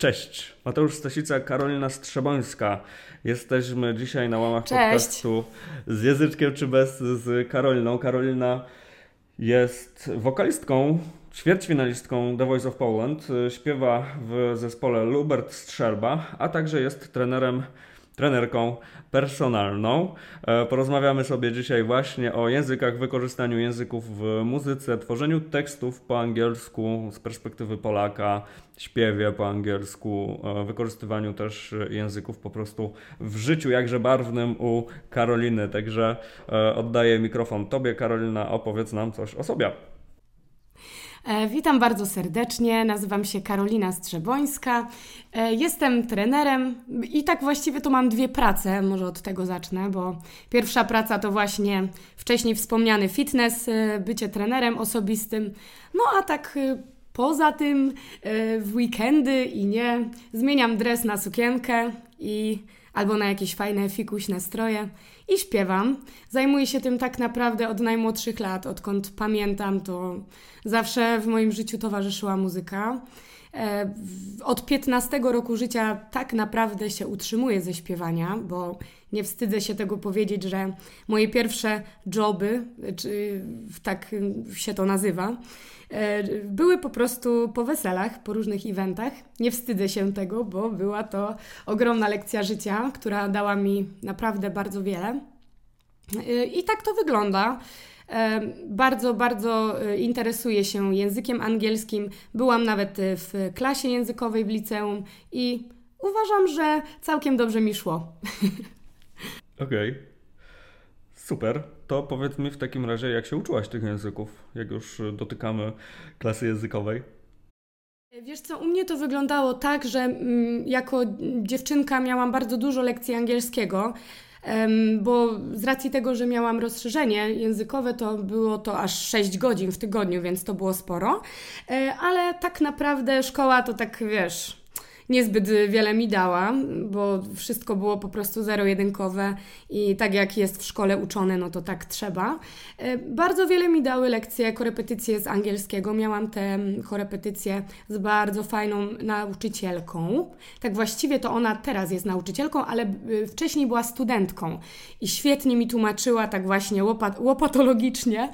Cześć, Mateusz Stasica, Karolina Strzebońska. Jesteśmy dzisiaj na łamach Cześć. podcastu z Języczkiem czy bez z Karoliną. Karolina jest wokalistką, ćwierćfinalistką The Voice of Poland. Śpiewa w zespole Lubert Strzelba, a także jest trenerem trenerką personalną. E, porozmawiamy sobie dzisiaj właśnie o językach, wykorzystaniu języków w muzyce, tworzeniu tekstów po angielsku z perspektywy Polaka, śpiewie po angielsku, e, wykorzystywaniu też języków po prostu w życiu jakże barwnym u Karoliny. Także e, oddaję mikrofon Tobie, Karolina, opowiedz nam coś o sobie. E, witam bardzo serdecznie, nazywam się Karolina Strzebońska, e, jestem trenerem i tak właściwie to mam dwie prace, może od tego zacznę, bo pierwsza praca to właśnie wcześniej wspomniany fitness, e, bycie trenerem osobistym, no a tak poza tym w weekendy i nie, zmieniam dres na sukienkę i albo na jakieś fajne fikuśne stroje i śpiewam. Zajmuję się tym tak naprawdę od najmłodszych lat, odkąd pamiętam, to zawsze w moim życiu towarzyszyła muzyka. E, od 15 roku życia tak naprawdę się utrzymuję ze śpiewania, bo nie wstydzę się tego powiedzieć, że moje pierwsze joby, czy tak się to nazywa, e, były po prostu po weselach, po różnych eventach. Nie wstydzę się tego, bo była to ogromna lekcja życia, która dała mi naprawdę bardzo wiele. E, I tak to wygląda. Bardzo, bardzo e, interesuję się językiem angielskim. Byłam nawet e, w klasie językowej w liceum i uważam, że całkiem dobrze mi szło. Okej. Okay. Super. To powiedz mi w takim razie, jak się uczyłaś tych języków, jak już dotykamy klasy językowej? Wiesz co, u mnie to wyglądało tak, że mm, jako dziewczynka miałam bardzo dużo lekcji angielskiego bo z racji tego, że miałam rozszerzenie językowe, to było to aż 6 godzin w tygodniu, więc to było sporo. E, ale tak naprawdę szkoła to tak, wiesz, niezbyt wiele mi dała, bo wszystko było po prostu zero-jedynkowe i tak jak jest w szkole uczone, no to tak trzeba. E, bardzo wiele mi dały lekcje, korepetycje z angielskiego. Miałam te korepetycje z bardzo fajną nauczycielką. Tak właściwie to ona teraz jest nauczycielką, ale e, wcześniej była studentką i świetnie mi tłumaczyła tak właśnie łopat, łopatologicznie e,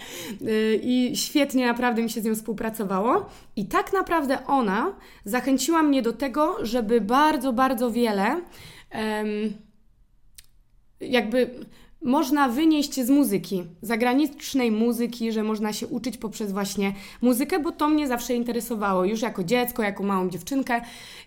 i świetnie naprawdę mi się z nią współpracowało. I tak naprawdę ona zachęciła mnie do tego, żeby bardzo, bardzo wiele jakby można wynieść z muzyki, zagranicznej muzyki, że można się uczyć poprzez właśnie muzykę, bo to mnie zawsze interesowało. Już jako dziecko, jako małą dziewczynkę,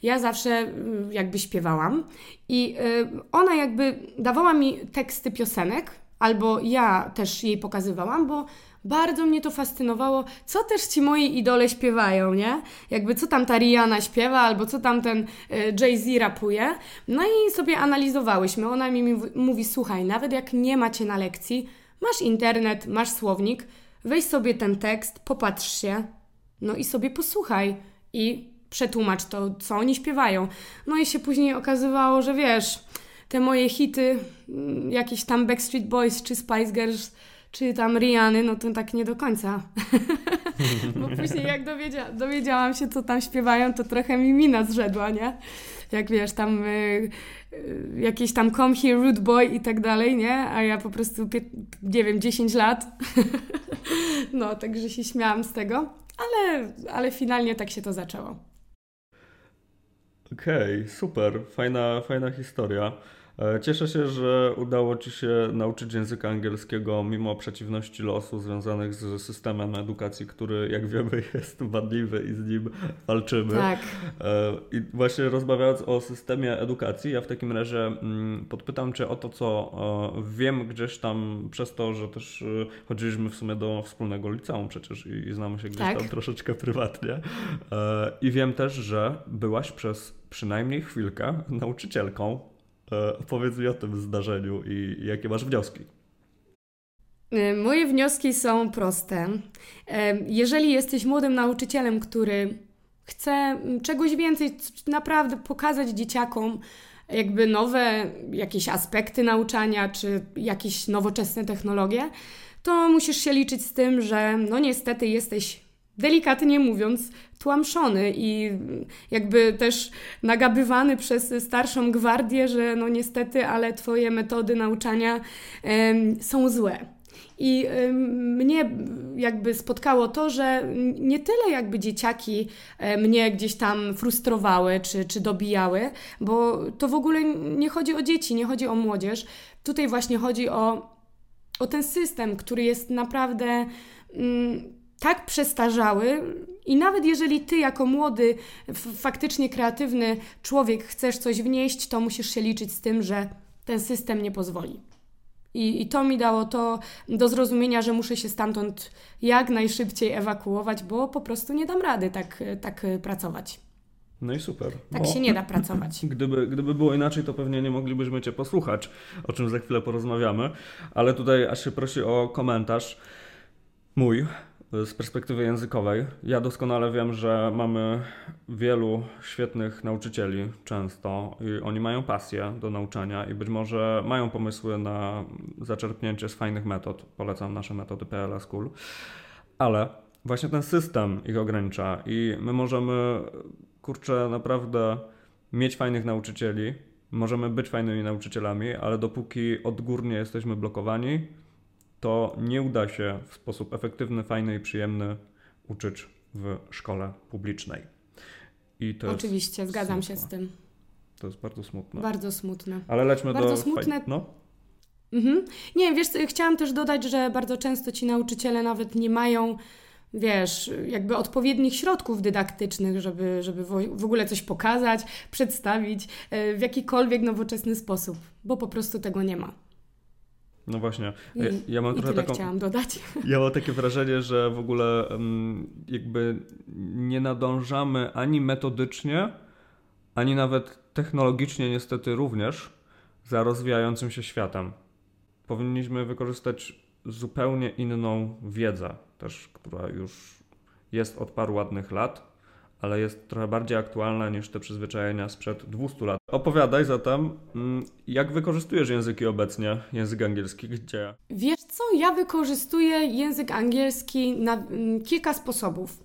ja zawsze mm, jakby śpiewałam i y, ona jakby dawała mi teksty piosenek, albo ja też jej pokazywałam, bo bardzo mnie to fascynowało, co też ci moi idole śpiewają, nie? Jakby co tam ta Rihanna śpiewa, albo co tam ten e, Jay-Z rapuje. No i sobie analizowałyśmy. Ona mi mówi, słuchaj, nawet jak nie macie na lekcji, masz internet, masz słownik, weź sobie ten tekst, popatrz się, no i sobie posłuchaj i przetłumacz to, co oni śpiewają. No i się później okazywało, że wiesz, te moje hity, mm, jakieś tam Backstreet Boys czy Spice Girls, czy tam Riany, no to tak nie do końca. Bo później jak dowiedzia dowiedziałam się, co tam śpiewają, to trochę mi mina zrzedła, nie? Jak wiesz, tam y, y, jakieś tam Come Here, Rude Boy i tak dalej, nie? A ja po prostu, nie wiem, 10 lat. no, także się śmiałam z tego. Ale, ale finalnie tak się to zaczęło. Okej, okay, super. Fajna, fajna historia. E, cieszę się, że udało Ci się nauczyć języka angielskiego mimo przeciwności losu związanych z systemem edukacji, który jak wiemy jest wadliwy i z nim walczymy. Tak. E, I właśnie rozmawiając o systemie edukacji, ja w takim razie mm, podpytam Cię o to, co e, wiem gdzieś tam przez to, że też chodziliśmy w sumie do wspólnego liceum przecież i znamy się gdzieś tak. tam troszeczkę prywatnie. I wiem też, że byłaś przez przynajmniej chwilkę nauczycielką opowiedz mi o tym zdarzeniu i jakie masz wnioski. E, moje wnioski są proste. E, jeżeli jesteś młodym nauczycielem, który chce czegoś więcej, naprawdę pokazać dzieciakom jakby nowe jakieś aspekty nauczania, czy jakieś nowoczesne technologie, to musisz się liczyć z tym, że no niestety jesteś delikatnie mówiąc, tłamszony i jakby też nagabywany przez starszą gwardię, że no niestety, ale twoje metody nauczania są złe. I mnie jakby spotkało to, że nie tyle jakby dzieciaki e, mnie gdzieś tam frustrowały czy, czy dobijały, bo to w ogóle nie chodzi o dzieci, nie chodzi o młodzież. Tutaj właśnie chodzi o, o ten system, który jest naprawdę mm, tak przestarzały. I nawet jeżeli ty, jako młody, faktycznie kreatywny człowiek, chcesz coś wnieść, to musisz się liczyć z tym, że ten system nie pozwoli. I, I to mi dało to do zrozumienia, że muszę się stamtąd jak najszybciej ewakuować, bo po prostu nie dam rady tak, tak pracować. No i super. Tak się nie da pracować. Gdyby, gdyby było inaczej, to pewnie nie moglibyśmy Cię posłuchać, o czym za chwilę porozmawiamy. Ale tutaj aż się prosi o komentarz mój z perspektywy językowej. Ja doskonale wiem, że mamy wielu świetnych nauczycieli często i oni mają pasję do nauczania i być może mają pomysły na zaczerpnięcie z fajnych metod. Polecam nasze metody PLS School. Ale właśnie ten system ich ogranicza i my możemy, kurczę, naprawdę mieć fajnych nauczycieli, możemy być fajnymi nauczycielami, ale dopóki odgórnie jesteśmy blokowani, to nie uda się w sposób efektywny, fajny i przyjemny uczyć w szkole publicznej. I to Oczywiście, zgadzam smutne. się z tym. To jest bardzo smutne. Bardzo smutne. Ale lećmy bardzo do... smutne. No? Mhm. Nie, wiesz, chciałam też dodać, że bardzo często ci nauczyciele nawet nie mają wiesz, jakby odpowiednich środków dydaktycznych, żeby, żeby w ogóle coś pokazać, przedstawić e, w jakikolwiek nowoczesny sposób, bo po prostu tego nie ma. No właśnie. I, ja mam trochę taką. chciałam dodać. Ja mam takie wrażenie, że w ogóle jakby nie nadążamy ani metodycznie, ani nawet technologicznie, niestety również, za rozwijającym się światem. Powinniśmy wykorzystać zupełnie inną wiedzę, też, która już jest od paru ładnych lat, ale jest trochę bardziej aktualna niż te przyzwyczajenia sprzed 200 lat. Opowiadaj zatem, mm, jak wykorzystujesz języki obecnie, język angielski, gdzie? Wiesz co, ja wykorzystuję język angielski na mm, kilka sposobów.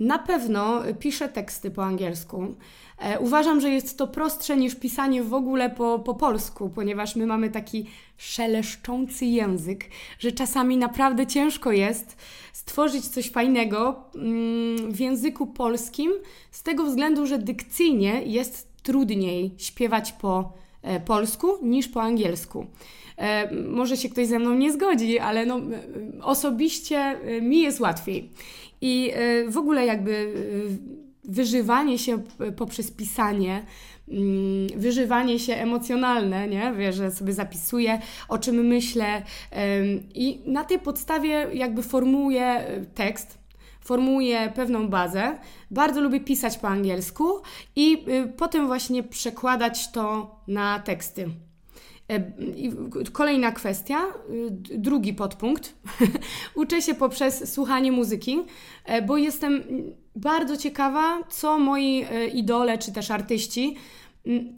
Na pewno piszę teksty po angielsku. E, uważam, że jest to prostsze niż pisanie w ogóle po, po polsku, ponieważ my mamy taki szeleszczący język, że czasami naprawdę ciężko jest stworzyć coś fajnego mm, w języku polskim, z tego względu, że dykcyjnie jest trudniej śpiewać po e, polsku niż po angielsku. E, może się ktoś ze mną nie zgodzi, ale no, osobiście mi jest łatwiej. I w ogóle jakby wyżywanie się poprzez pisanie, wyżywanie się emocjonalne, nie? Wiesz, że sobie zapisuję, o czym myślę i na tej podstawie jakby formułuję e, tekst, formułuję pewną bazę. Bardzo lubię pisać po angielsku i y, potem właśnie przekładać to na teksty. E, kolejna kwestia, y, drugi podpunkt. Uczę się poprzez słuchanie muzyki, e, bo jestem bardzo ciekawa, co moi e, idole czy też artyści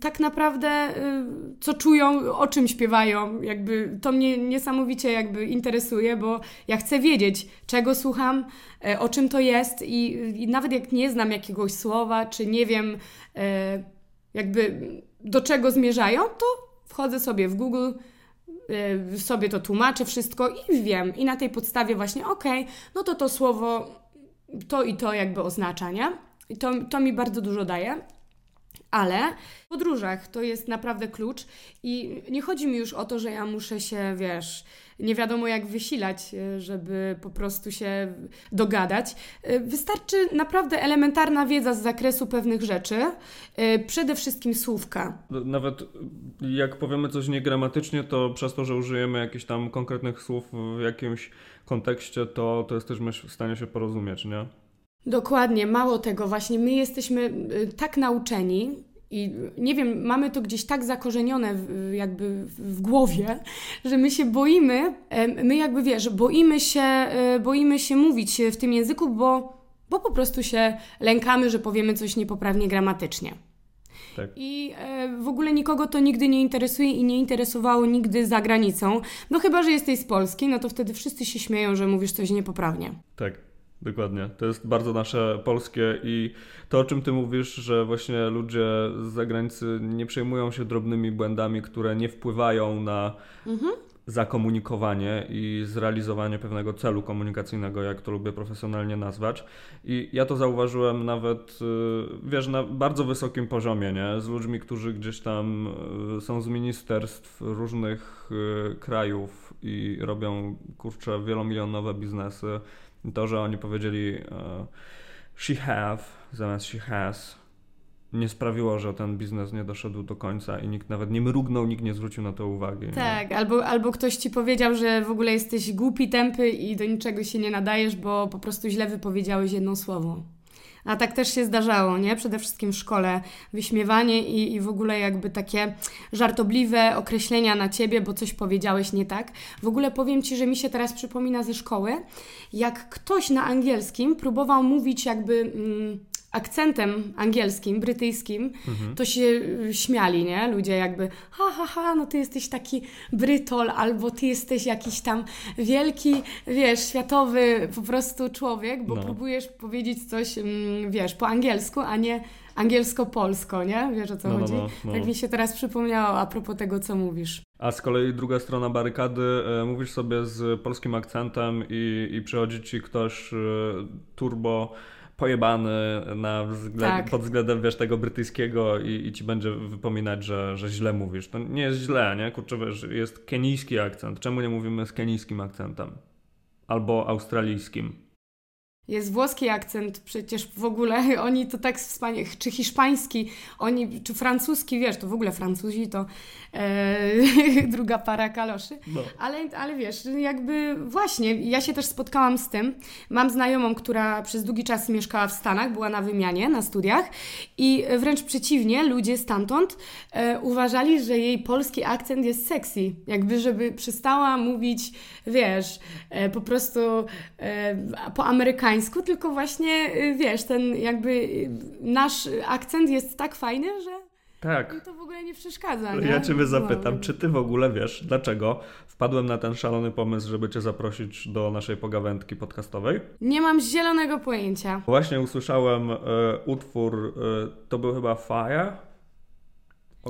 tak naprawdę co czują, o czym śpiewają. Jakby to mnie niesamowicie jakby interesuje, bo ja chcę wiedzieć, czego słucham, o czym to jest i, i nawet jak nie znam jakiegoś słowa, czy nie wiem jakby do czego zmierzają, to wchodzę sobie w Google, sobie to tłumaczę wszystko i wiem. I na tej podstawie właśnie, okej, okay, no to to słowo to i to jakby oznacza, nie? I to, to mi bardzo dużo daje. Ale w podróżach to jest naprawdę klucz i nie chodzi mi już o to, że ja muszę się, wiesz, nie wiadomo jak wysilać, e, żeby po prostu się dogadać. E, wystarczy naprawdę elementarna wiedza z zakresu pewnych rzeczy, e, przede wszystkim słówka. Nawet jak powiemy coś niegramatycznie, to przez to, że użyjemy jakichś tam konkretnych słów w jakimś kontekście, to, to jesteśmy w stanie się porozumieć, nie? Dokładnie, mało tego, właśnie my jesteśmy tak nauczeni, i nie wiem, mamy to gdzieś tak zakorzenione w, jakby w głowie, że my się boimy, my jakby wiesz, boimy się, e, boimy się mówić w tym języku, bo, bo po prostu się lękamy, że powiemy coś niepoprawnie gramatycznie. Tak. I e, w ogóle nikogo to nigdy nie interesuje i nie interesowało nigdy za granicą. No chyba, że jesteś z Polski, no to wtedy wszyscy się śmieją, że mówisz coś niepoprawnie. Tak. Dokładnie. To jest bardzo nasze polskie i to, o czym ty mówisz, że właśnie ludzie z zagranicy nie przejmują się drobnymi błędami, które nie wpływają na mhm. zakomunikowanie i zrealizowanie pewnego celu komunikacyjnego, jak to lubię profesjonalnie nazwać. I ja to zauważyłem nawet, y, wiesz, na bardzo wysokim poziomie, nie? Z ludźmi, którzy gdzieś tam y, są z ministerstw różnych y, krajów i robią, kurczę, wielomilionowe biznesy to, że oni powiedzieli uh, she have zamiast she has, nie sprawiło, że ten biznes nie doszedł do końca i nikt nawet nie mrugnął, nikt nie zwrócił na to uwagi. Tak, albo, albo ktoś ci powiedział, że w ogóle jesteś głupi, tępy i do niczego się nie nadajesz, bo po prostu źle wypowiedziałeś jedno słowo. A tak też się zdarzało, nie? Przede wszystkim w szkole. Wyśmiewanie i, i w ogóle jakby takie żartobliwe określenia na ciebie, bo coś powiedziałeś nie tak. W ogóle powiem ci, że mi się teraz przypomina ze szkoły, jak ktoś na angielskim próbował mówić jakby. Mm, akcentem angielskim, brytyjskim, mhm. to się y, śmiali, nie? Ludzie jakby, ha, ha, ha, no ty jesteś taki Brytol, albo ty jesteś jakiś tam wielki, wiesz, światowy po prostu człowiek, bo no. próbujesz powiedzieć coś, mm, wiesz, po angielsku, a nie angielsko-polsko, nie? Wiesz o co no, no chodzi? No, no, tak mi się teraz przypomniało a propos tego, co mówisz. A z kolei druga strona barykady, e, mówisz sobie z polskim akcentem i, i przychodzi ci ktoś e, turbo pojebany na względ, tak. pod względem, wiesz, tego brytyjskiego i, i ci będzie wypominać, że, że źle mówisz. To nie jest źle, nie? Kurczę, wiesz, jest kenijski akcent. Czemu nie mówimy z kenijskim akcentem? Albo australijskim. Jest włoski akcent, przecież w ogóle oni to tak wspaniale, czy hiszpański, oni, czy francuski, wiesz, to w ogóle Francuzi to e, druga para kaloszy. No. Ale, ale wiesz, jakby właśnie, ja się też spotkałam z tym. Mam znajomą, która przez długi czas mieszkała w Stanach, była na wymianie, na studiach i wręcz przeciwnie, ludzie stamtąd e, uważali, że jej polski akcent jest sexy. Jakby, żeby przestała mówić, wiesz, e, po prostu e, po amerykańsku, tylko właśnie, e, wiesz, ten jakby e, nasz akcent jest tak fajny, że tak. I to w ogóle nie przeszkadza. Nie? Ja Ciebie zapytam, czy Ty w ogóle wiesz, dlaczego wpadłem na ten szalony pomysł, żeby Cię zaprosić do naszej pogawędki podcastowej? Nie mam zielonego pojęcia. Właśnie usłyszałem e, utwór, e, to był chyba Fire.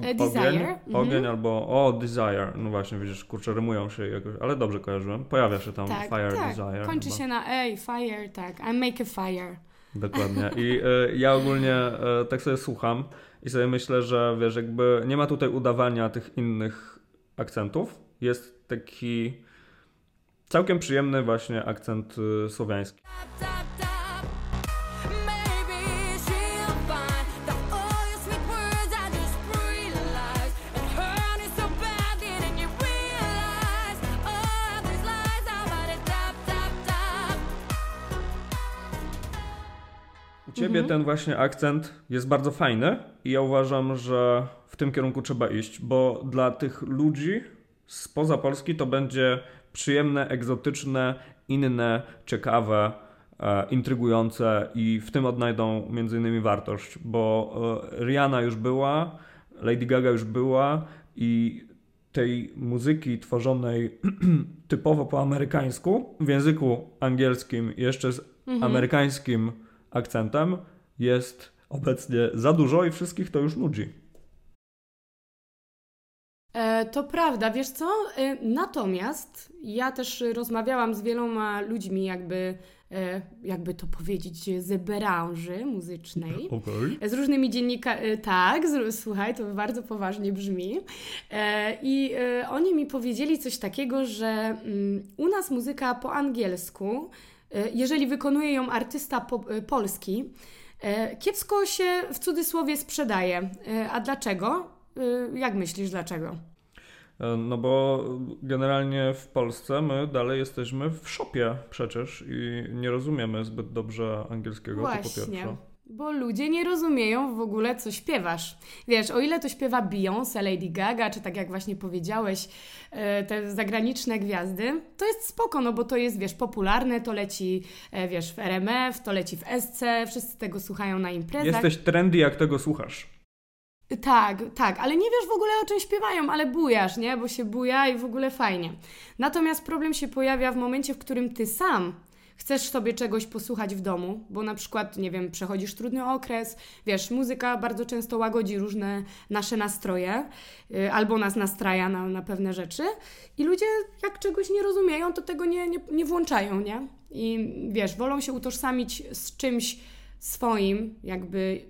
E, desire. Ogień, mhm. ogień albo o Desire. No właśnie, widzisz, kurczę, rymują się jakoś, ale dobrze kojarzyłem. Pojawia się tam tak, Fire tak. Desire. Kończy chyba. się na A, Fire, tak. I make a fire. Dokładnie. I y, ja ogólnie y, tak sobie słucham i sobie myślę, że wiesz, jakby nie ma tutaj udawania tych innych akcentów. Jest taki całkiem przyjemny właśnie akcent y, słowiański. Ciebie mhm. ten właśnie akcent jest bardzo fajny i ja uważam, że w tym kierunku trzeba iść, bo dla tych ludzi spoza Polski to będzie przyjemne, egzotyczne, inne, ciekawe, e, intrygujące i w tym odnajdą między innymi wartość, bo e, Rihanna już była, Lady Gaga już była i tej muzyki tworzonej typowo po amerykańsku, w języku angielskim, jeszcze z mhm. amerykańskim akcentem jest obecnie za dużo i wszystkich to już nudzi. E, to prawda, wiesz co? E, natomiast ja też rozmawiałam z wieloma ludźmi, jakby, e, jakby to powiedzieć, z branży muzycznej. Okay. Z różnymi dziennikarzami. Tak, z, słuchaj, to bardzo poważnie brzmi. I oni mi powiedzieli coś takiego, że mm, u nas muzyka po angielsku jeżeli wykonuje ją artysta po, e, polski, e, kiepsko się w cudzysłowie sprzedaje. A dlaczego? Jak myślisz, dlaczego? No bo generalnie w Polsce my dalej jesteśmy w szopie przecież i nie rozumiemy zbyt dobrze angielskiego, Właśnie. to po pierwsze. Bo ludzie nie rozumieją w ogóle, co śpiewasz. Wiesz, o ile to śpiewa Beyoncé, Lady Gaga, czy tak jak właśnie powiedziałeś, e, te zagraniczne gwiazdy, to jest spoko, no bo to jest, wiesz, popularne, to leci, e, wiesz, w RMF, to leci w SC, wszyscy tego słuchają na imprezach. Jesteś trendy, jak tego słuchasz. Tak, tak, ale nie wiesz w ogóle o czym śpiewają, ale bujasz, nie? Bo się buja i w ogóle fajnie. Natomiast problem się pojawia w momencie, w którym ty sam chcesz sobie czegoś posłuchać w domu, bo na przykład, nie wiem, przechodzisz trudny okres, wiesz, muzyka bardzo często łagodzi różne nasze nastroje y, albo nas nastraja na, na pewne rzeczy i ludzie jak czegoś nie rozumieją, to tego nie, nie, nie włączają, nie? I wiesz, wolą się utożsamić z czymś swoim, jakby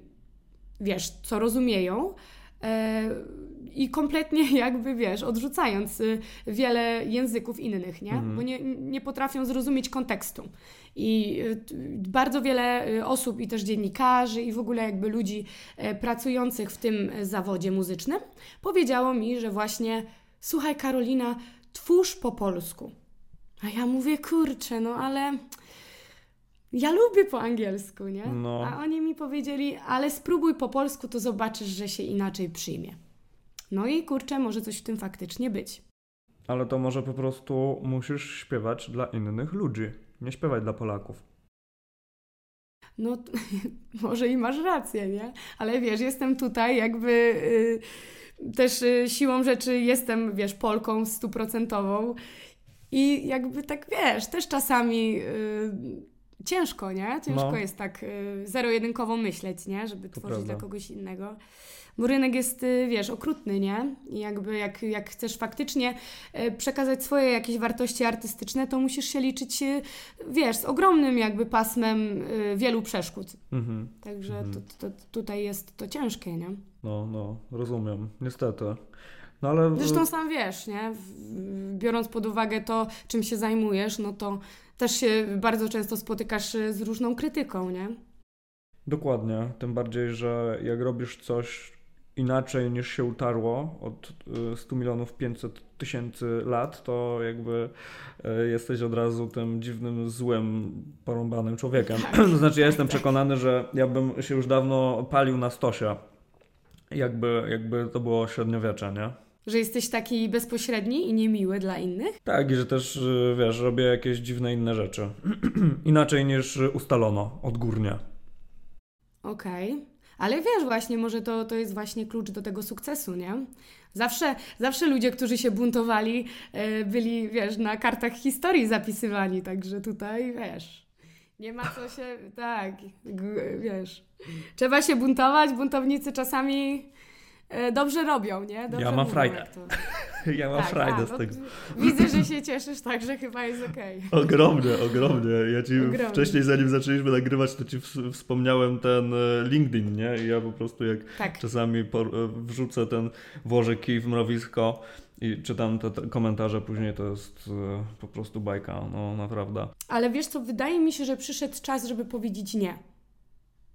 wiesz, co rozumieją, E, i kompletnie jakby, wiesz, odrzucając y, wiele języków innych, nie? Mhm. Bo nie, nie potrafią zrozumieć kontekstu. I y, bardzo wiele y, osób i też dziennikarzy i w ogóle jakby ludzi e, pracujących w tym zawodzie muzycznym powiedziało mi, że właśnie słuchaj Karolina, twórz po polsku. A ja mówię, kurczę, no ale ja lubię po angielsku, nie? No. A oni mi powiedzieli, ale spróbuj po polsku, to zobaczysz, że się inaczej przyjmie. No i kurczę, może coś w tym faktycznie być. Ale to może po prostu musisz śpiewać dla innych ludzi, nie śpiewać dla Polaków. No, może i masz rację, nie? Ale wiesz, jestem tutaj jakby y, też y, siłą rzeczy jestem, wiesz, Polką stuprocentową i jakby tak, wiesz, też czasami y, ciężko, nie? Ciężko no. jest tak y, zero-jedynkowo myśleć, nie? Żeby to tworzyć prawda. dla kogoś innego. Bo rynek jest, y, wiesz, okrutny, nie? I jakby jak, jak chcesz faktycznie y, przekazać swoje jakieś wartości artystyczne, to musisz się liczyć, y, wiesz, z ogromnym jakby pasmem y, wielu przeszkód. Mhm. Także mhm. To, to, tutaj jest to ciężkie, nie? No, no, rozumiem. Niestety. No ale... Zresztą sam wiesz, nie? Biorąc pod uwagę to, czym się zajmujesz, no to też się bardzo często spotykasz z różną krytyką, nie? Dokładnie. Tym bardziej, że jak robisz coś inaczej niż się utarło od 100 y, milionów 500 tysięcy lat, to jakby y, jesteś od razu tym dziwnym, złym, porąbanym człowiekiem. Tak, znaczy ja jestem tak, przekonany, że ja bym się już dawno palił na stosie, jakby, jakby to było średniowiecze, nie? Że jesteś taki bezpośredni i niemiły dla innych? Tak, i że też, y, wiesz, robię jakieś dziwne inne rzeczy. Inaczej niż ustalono odgórnie. Okej. Okay. Ale wiesz, właśnie, może to, to jest właśnie klucz do tego sukcesu, nie? Zawsze, zawsze ludzie, którzy się buntowali, yy, byli, wiesz, na kartach historii zapisywani, także tutaj, wiesz, nie ma co się, tak, wiesz, trzeba się buntować, buntownicy czasami E, dobrze robią, nie? Dobrze ja mam frajdę. Ja mam tak, frajdę a, z no, tego. Widzę, że się cieszysz, także chyba jest okej. Okay. Ogromnie, ogromnie. Ja ci ogromnie. wcześniej, zanim zaczęliśmy nagrywać, to ci wspomniałem ten e, LinkedIn, nie? I ja po prostu jak tak. czasami e, wrzucę ten, włożę kij w mrowisko i czytam te, te, komentarze później, to jest po prostu bajka, no naprawdę. Ale wiesz co, wydaje mi się, że przyszedł czas, żeby powiedzieć nie.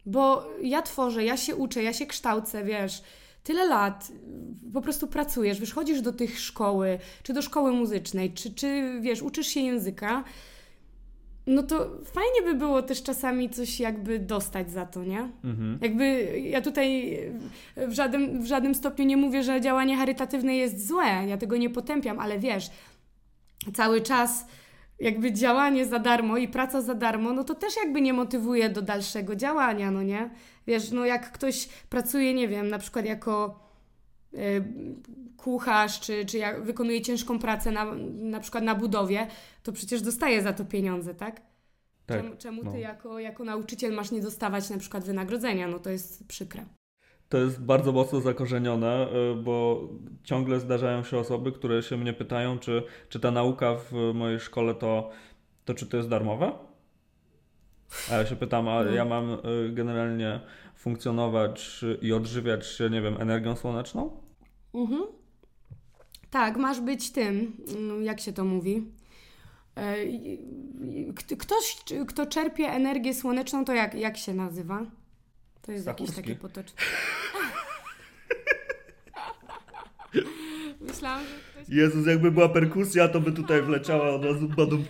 Bo ja tworzę, ja się uczę, ja się kształcę, wiesz tyle lat po prostu pracujesz, wiesz, chodzisz do tych szkoły, czy do szkoły muzycznej, czy, czy wiesz, uczysz się języka, no to fajnie by było też czasami coś jakby dostać za to, nie? Mhm. Jakby ja tutaj w żadnym, w żadnym stopniu nie mówię, że działanie charytatywne jest złe, ja tego nie potępiam, ale wiesz, cały czas jakby działanie za darmo i praca za darmo, no to też jakby nie motywuje do dalszego działania, no nie? Wiesz, no jak ktoś pracuje, nie wiem, na przykład jako y, kucharz, czy, czy jak wykonuje ciężką pracę na, na przykład na budowie, to przecież dostaje za to pieniądze, tak? tak czemu, czemu ty no. jako, jako nauczyciel masz nie dostawać na przykład wynagrodzenia? No to jest przykre. To jest bardzo mocno zakorzenione, y, bo ciągle zdarzają się osoby, które się mnie pytają, czy, czy ta nauka w mojej szkole to, to czy to jest darmowe? A ja się pytam, a no. ja mam y, generalnie funkcjonować i odżywiać się, nie wiem, energią słoneczną? Mhm. Tak, masz być tym, mm, jak się to mówi. E, ktoś, kto czerpie energię słoneczną, to jak, jak się nazywa? To jest jakiś taki potoczny. Myślałam, że ktoś... Jezus, jakby była perkusja, to by tutaj wleciała od razu badum.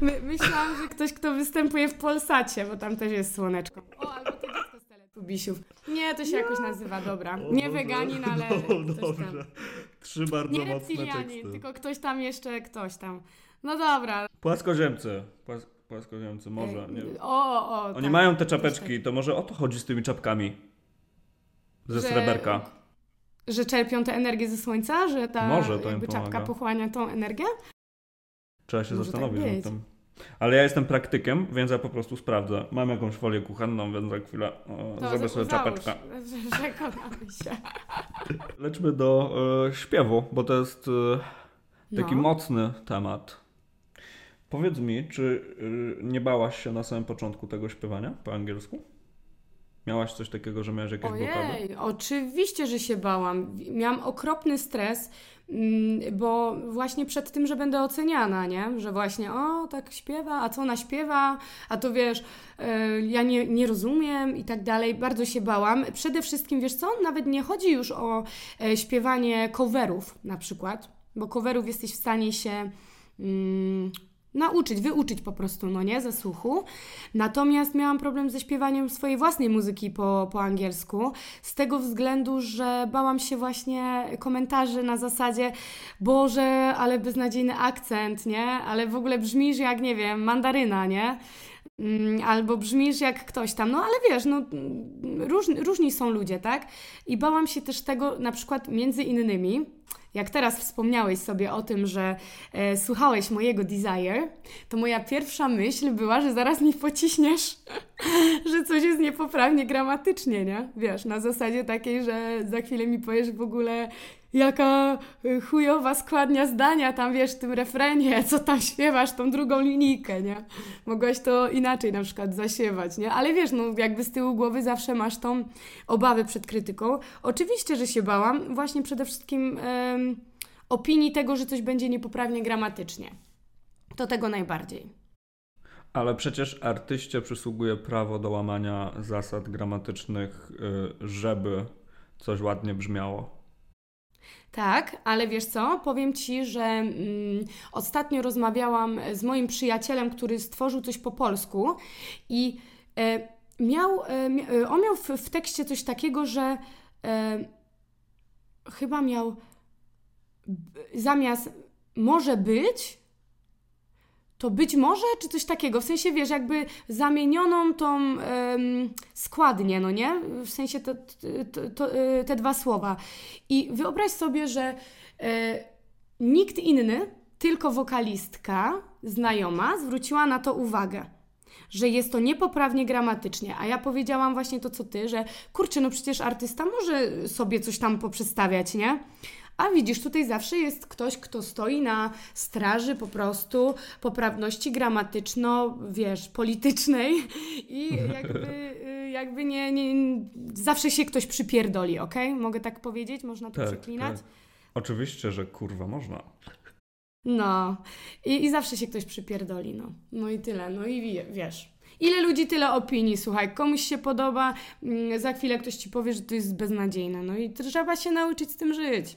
My, myślałam, że ktoś, kto występuje w Polsacie, bo tam też jest słoneczko. O, albo to dziecko z Teletubisiów. Nie, to się jakoś nazywa, dobra. Nie weganin, ale no, dobrze. Trzy bardzo Nie reptilianin, tylko ktoś tam jeszcze, ktoś tam. No dobra. Płaskoziemcy. Płas płaskoziemcy, może, nie O, o, Oni tak, mają te czapeczki, tak. to może o to chodzi z tymi czapkami. Ze że, sreberka. Że czerpią tę energię ze słońca? Że ta może to jakby czapka pochłania tą energię? Trzeba się może tak zastanowić tak nad tym. Ale ja jestem praktykiem, więc ja po prostu sprawdzę. Mam jakąś folię kuchenną, więc za chwilę o, To zrobię sobie czapeczkę. Przekonamy się. Lećmy do e, śpiewu, bo to jest e, taki No. mocny temat. Powiedz mi, czy e, nie bałaś się na samym początku tego śpiewania po angielsku? Miałaś coś takiego, że miałaś jakieś blokady? Ojej, oczywiście, że się bałam. Miałam okropny stres, mm, bo właśnie przed tym, że będę oceniana, nie? Że właśnie, o, tak śpiewa, a co ona śpiewa, a to wiesz, e, ja nie, nie rozumiem i tak dalej. Bardzo się bałam. Przede wszystkim, wiesz co, nawet nie chodzi już o e, śpiewanie coverów na przykład, bo coverów jesteś w stanie się... Nauczyć, wyuczyć po prostu, no nie, ze słuchu. Natomiast miałam problem ze śpiewaniem swojej własnej muzyki po, po angielsku, z tego względu, że bałam się właśnie komentarzy na zasadzie Boże, ale beznadziejny akcent, nie? Ale w ogóle brzmisz jak, nie wiem, mandaryna, nie? Mm, Albo brzmisz jak ktoś tam, no ale wiesz, no różni, różni są ludzie, tak? I bałam się też tego, na przykład między innymi, jak teraz wspomniałeś sobie o tym, że e, słuchałeś mojego Desire, to moja pierwsza myśl była, że zaraz mi pociśniesz, że coś jest niepoprawnie gramatycznie, nie? Wiesz, na zasadzie takiej, że za chwilę mi powiesz w ogóle jaka y, chujowa składnia zdania tam, wiesz, w tym refrenie, co tam śpiewasz, tą drugą linijkę, nie? Mogłaś to inaczej na przykład zaśpiewać, nie? Ale wiesz, no jakby z tyłu głowy zawsze masz tą obawę przed krytyką. Oczywiście, że się bałam, właśnie przede wszystkim em, opinii tego, że coś będzie niepoprawnie gramatycznie. To tego najbardziej. Ale przecież artyście przysługuje prawo do łamania zasad gramatycznych, y, żeby coś ładnie brzmiało. Tak, ale wiesz co? Powiem ci, że mm, ostatnio rozmawiałam z moim przyjacielem, który stworzył coś po polsku i e, miał, e, e, on miał w, w tekście coś takiego, że e, chyba miał zamiast może być, to być może, czy coś takiego. W sensie, wiesz, jakby zamienioną tą em, składnię, no nie? W sensie to, to, to, e, te dwa słowa. I wyobraź sobie, że e, nikt inny, tylko wokalistka znajoma zwróciła na to uwagę. Że jest to niepoprawnie gramatycznie, a ja powiedziałam właśnie to, co ty, że kurczę, no przecież artysta może sobie coś tam poprzestawiać, nie? A widzisz, tutaj zawsze jest ktoś, kto stoi na straży po prostu poprawności gramatyczno, wiesz, politycznej i jakby, y, jakby nie, nie, zawsze się ktoś przypierdoli, okej? Mogę tak powiedzieć? Można to przeklinać? tak. Oczywiście, że kurwa można. No. I, I zawsze się ktoś przypierdoli, no. No i tyle, no i wie, wiesz. Ile ludzi, tyle opinii, słuchaj, komuś się podoba, mm, za chwilę ktoś ci powie, że to jest beznadziejne, no i trzeba się nauczyć z tym żyć.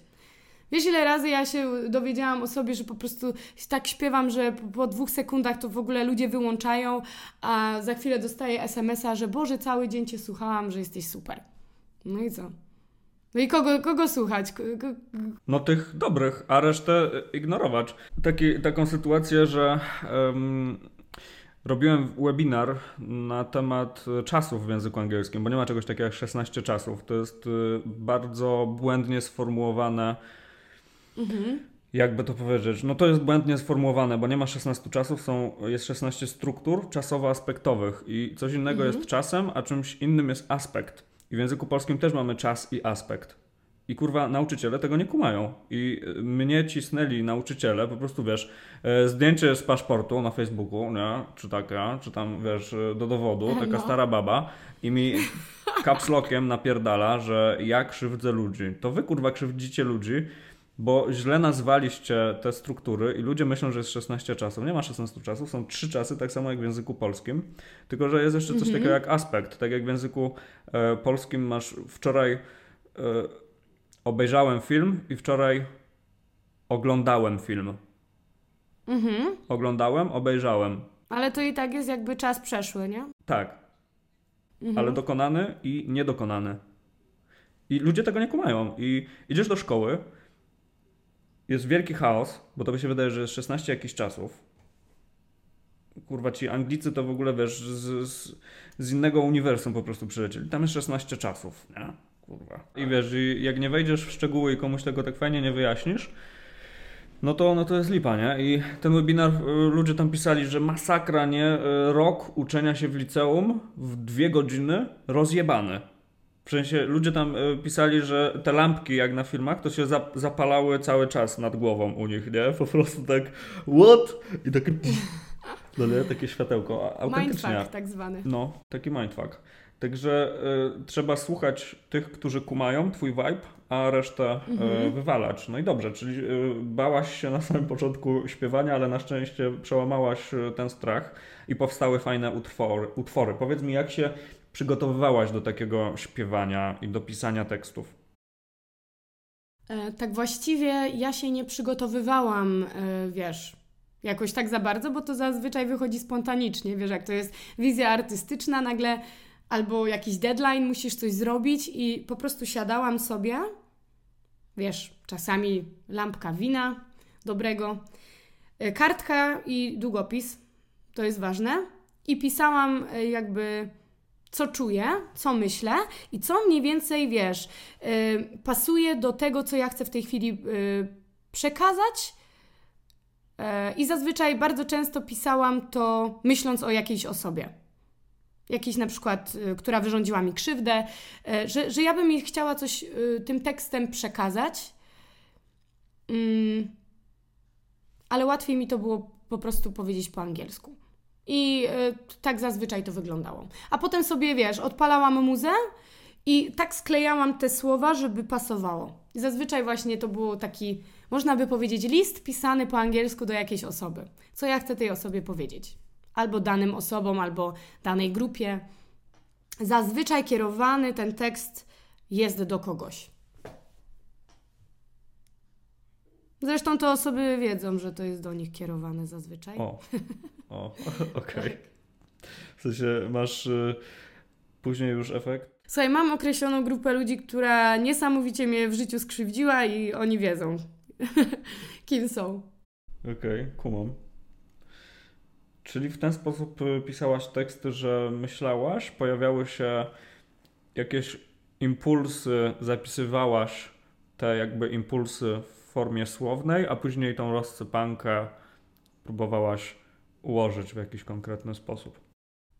Wiesz, ile razy ja się dowiedziałam o sobie, że po prostu tak śpiewam, że po, dwóch sekundach to w ogóle ludzie wyłączają, a za chwilę dostaję SMS-a, że Boże, cały dzień Cię słuchałam, że jesteś super. No i co? No i kogo, kogo słuchać? No tych dobrych, a resztę y, ignorować. Taki, taką sytuację, że em, robiłem webinar na temat czasów w języku angielskim, bo nie ma czegoś takiego jak 16 czasów. To jest y, bardzo błędnie sformułowane. Jakby to powiedzieć? No to jest błędnie sformułowane, bo nie ma 16 czasów, są, jest 16 struktur czasowo-aspektowych i coś innego jest czasem, a czymś innym jest aspekt. I w języku polskim też mamy czas i aspekt. I kurwa, nauczyciele tego nie kumają. I y, mnie cisnęli nauczyciele, po prostu wiesz, e, zdjęcie z paszportu na Facebooku, nie? Czy taka, czy tam wiesz, e, do dowodu, taka No. stara baba i mi kapslokiem napierdala, że ja krzywdzę ludzi. To wy kurwa krzywdzicie ludzi, bo źle nazwaliście te struktury i ludzie myślą, że jest 16 czasów. Nie ma 16 czasów, są 3 czasy, tak samo jak w języku polskim. Tylko, że jest jeszcze coś takiego jak aspekt. Tak jak w języku e, polskim masz wczoraj e, obejrzałem film i wczoraj oglądałem film. Mhm. Oglądałem, obejrzałem. Ale to i tak jest jakby czas przeszły, nie? Tak, Mhm. ale dokonany i niedokonany. I ludzie tego nie kumają. I idziesz do szkoły, jest wielki chaos, bo to by się wydaje, że jest 16 jakichś czasów. Kurwa, ci Anglicy to w ogóle, wiesz, z, z, z innego uniwersum po prostu przylecieli. Tam jest 16 czasów, nie? Kurwa. I wiesz, i jak nie wejdziesz w szczegóły i komuś tego tak fajnie nie wyjaśnisz, no to, no to jest lipa, nie? I ten webinar, y, ludzie tam pisali, że masakra, nie? Y, rok uczenia się w liceum w dwie godziny rozjebane. W sensie ludzie tam y, pisali, że te lampki jak na filmach to się zapalały cały czas nad głową u nich, nie? Po prostu tak what? I takie no nie? takie światełko. Autentycznie. Mindfuck tak zwany. No, taki mindfuck. Także y, trzeba słuchać tych, którzy kumają twój vibe, a resztę y, wywalać. No i dobrze, czyli y, bałaś się na samym początku śpiewania, ale na szczęście przełamałaś ten strach i powstały fajne utwory. utwory. Powiedz mi, jak się przygotowywałaś do takiego śpiewania i do pisania tekstów? E, tak właściwie ja się nie przygotowywałam, e, wiesz, jakoś tak za bardzo, bo to zazwyczaj wychodzi spontanicznie. Wiesz, jak to jest wizja artystyczna, nagle albo jakiś deadline, musisz coś zrobić i po prostu siadałam sobie, wiesz, czasami lampka wina dobrego, e, kartka i długopis, to jest ważne, i pisałam jakby co czuję, co myślę i co mniej więcej, wiesz, yy, pasuje do tego, co ja chcę w tej chwili yy, przekazać. Yy, I zazwyczaj bardzo często pisałam to myśląc o jakiejś osobie jakiś na przykład, y, która wyrządziła mi krzywdę, y, że, że ja bym jej chciała coś y, tym tekstem przekazać. Mm, ale łatwiej mi to było po prostu powiedzieć po angielsku. I tak zazwyczaj to wyglądało. A potem sobie, wiesz, odpalałam muzę i tak sklejałam te słowa, żeby pasowało. I zazwyczaj właśnie to było taki, można by powiedzieć, list pisany po angielsku do jakiejś osoby. Co ja chcę tej osobie powiedzieć albo danym osobom, albo danej grupie. Zazwyczaj kierowany ten tekst jest do kogoś. Zresztą te osoby wiedzą, że to jest do nich kierowane zazwyczaj. O, o okej. Okay. W sensie masz y, później już efekt? Słuchaj, mam określoną grupę ludzi, która niesamowicie mnie w życiu skrzywdziła i oni wiedzą, kim są. Okej, okay, kumam. Czyli w ten sposób y, pisałaś teksty, że myślałaś, pojawiały się jakieś impulsy, zapisywałaś te jakby impulsy w formie słownej, a później tą rozsypankę próbowałaś ułożyć w jakiś konkretny sposób.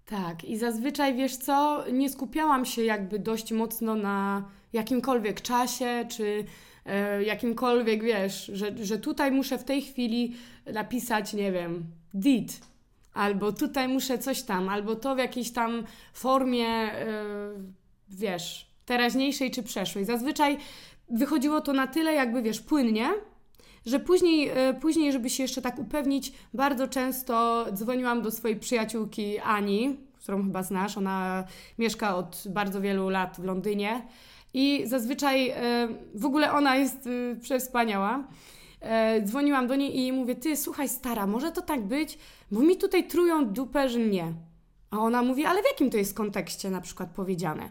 Tak, i zazwyczaj wiesz co, nie skupiałam się jakby dość mocno na jakimkolwiek czasie, czy e, jakimkolwiek wiesz, że, że tutaj muszę w tej chwili napisać, nie wiem, did, albo tutaj muszę coś tam, albo to w jakiejś tam formie, yy, wiesz, teraźniejszej czy przeszłej. Zazwyczaj wychodziło to na tyle, jakby wiesz, płynnie, że później, yy, później, żeby się jeszcze tak upewnić, bardzo często dzwoniłam do swojej przyjaciółki Ani, którą chyba znasz. Ona mieszka od bardzo wielu lat w Londynie. I zazwyczaj yy, w ogóle ona jest yy, przewspaniała e, dzwoniłam do niej i mówię, ty słuchaj stara, może to tak być, bo mi tutaj trują dupę, że nie. A ona mówi, ale w jakim to jest kontekście na przykład powiedziane?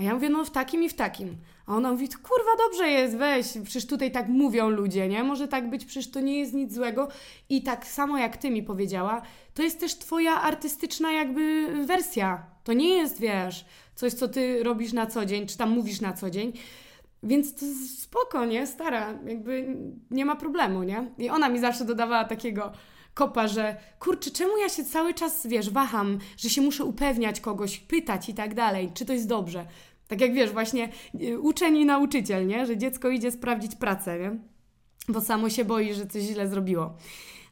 A ja mówię, no w takim i w takim. A ona mówi, kurwa, dobrze jest, weź, przecież tutaj tak mówią ludzie, nie? Może tak być, przecież to nie jest nic złego. I tak samo jak ty mi powiedziała, to jest też twoja artystyczna jakby wersja. To nie jest, wiesz, coś, co ty robisz na co dzień, czy tam mówisz na co dzień. Więc to spoko, nie? Stara, jakby nie ma problemu, nie? I ona mi zawsze dodawała takiego kopa, że kurczę, czemu ja się cały czas, wiesz, waham, że się muszę upewniać kogoś, pytać i tak dalej, czy to jest dobrze. Tak jak wiesz, właśnie y, uczeń i nauczyciel, nie? Że dziecko idzie sprawdzić pracę, nie? Bo samo się boi, że coś źle zrobiło.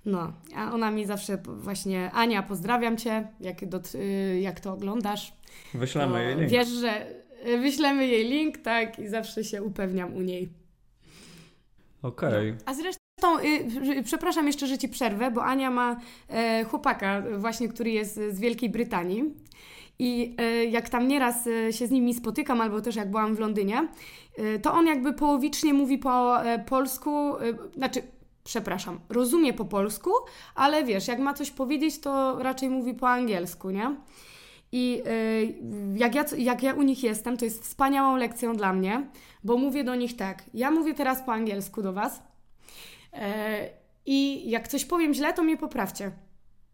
No, a ona mi zawsze właśnie, Ania, pozdrawiam Cię, jak, do, y, jak to oglądasz. Wyślemy jej link. Wiesz, że wyślemy jej link, tak, i zawsze się upewniam u niej. Okej. Okay. No. A zresztą, y, przepraszam jeszcze, że Ci przerwę, bo Ania ma e, chłopaka właśnie, który jest z Wielkiej Brytanii. I e, jak tam nieraz e, się z nimi spotykam, albo też jak byłam w Londynie, e, to on jakby połowicznie mówi po polsku, znaczy przepraszam, rozumie po polsku, ale wiesz, jak ma coś powiedzieć, to raczej mówi po angielsku, nie? I jak ja, jak ja u nich jestem, to jest wspaniałą lekcją dla mnie, bo mówię do nich tak. Ja mówię teraz po angielsku do Was. I jak coś powiem źle, to mnie poprawcie.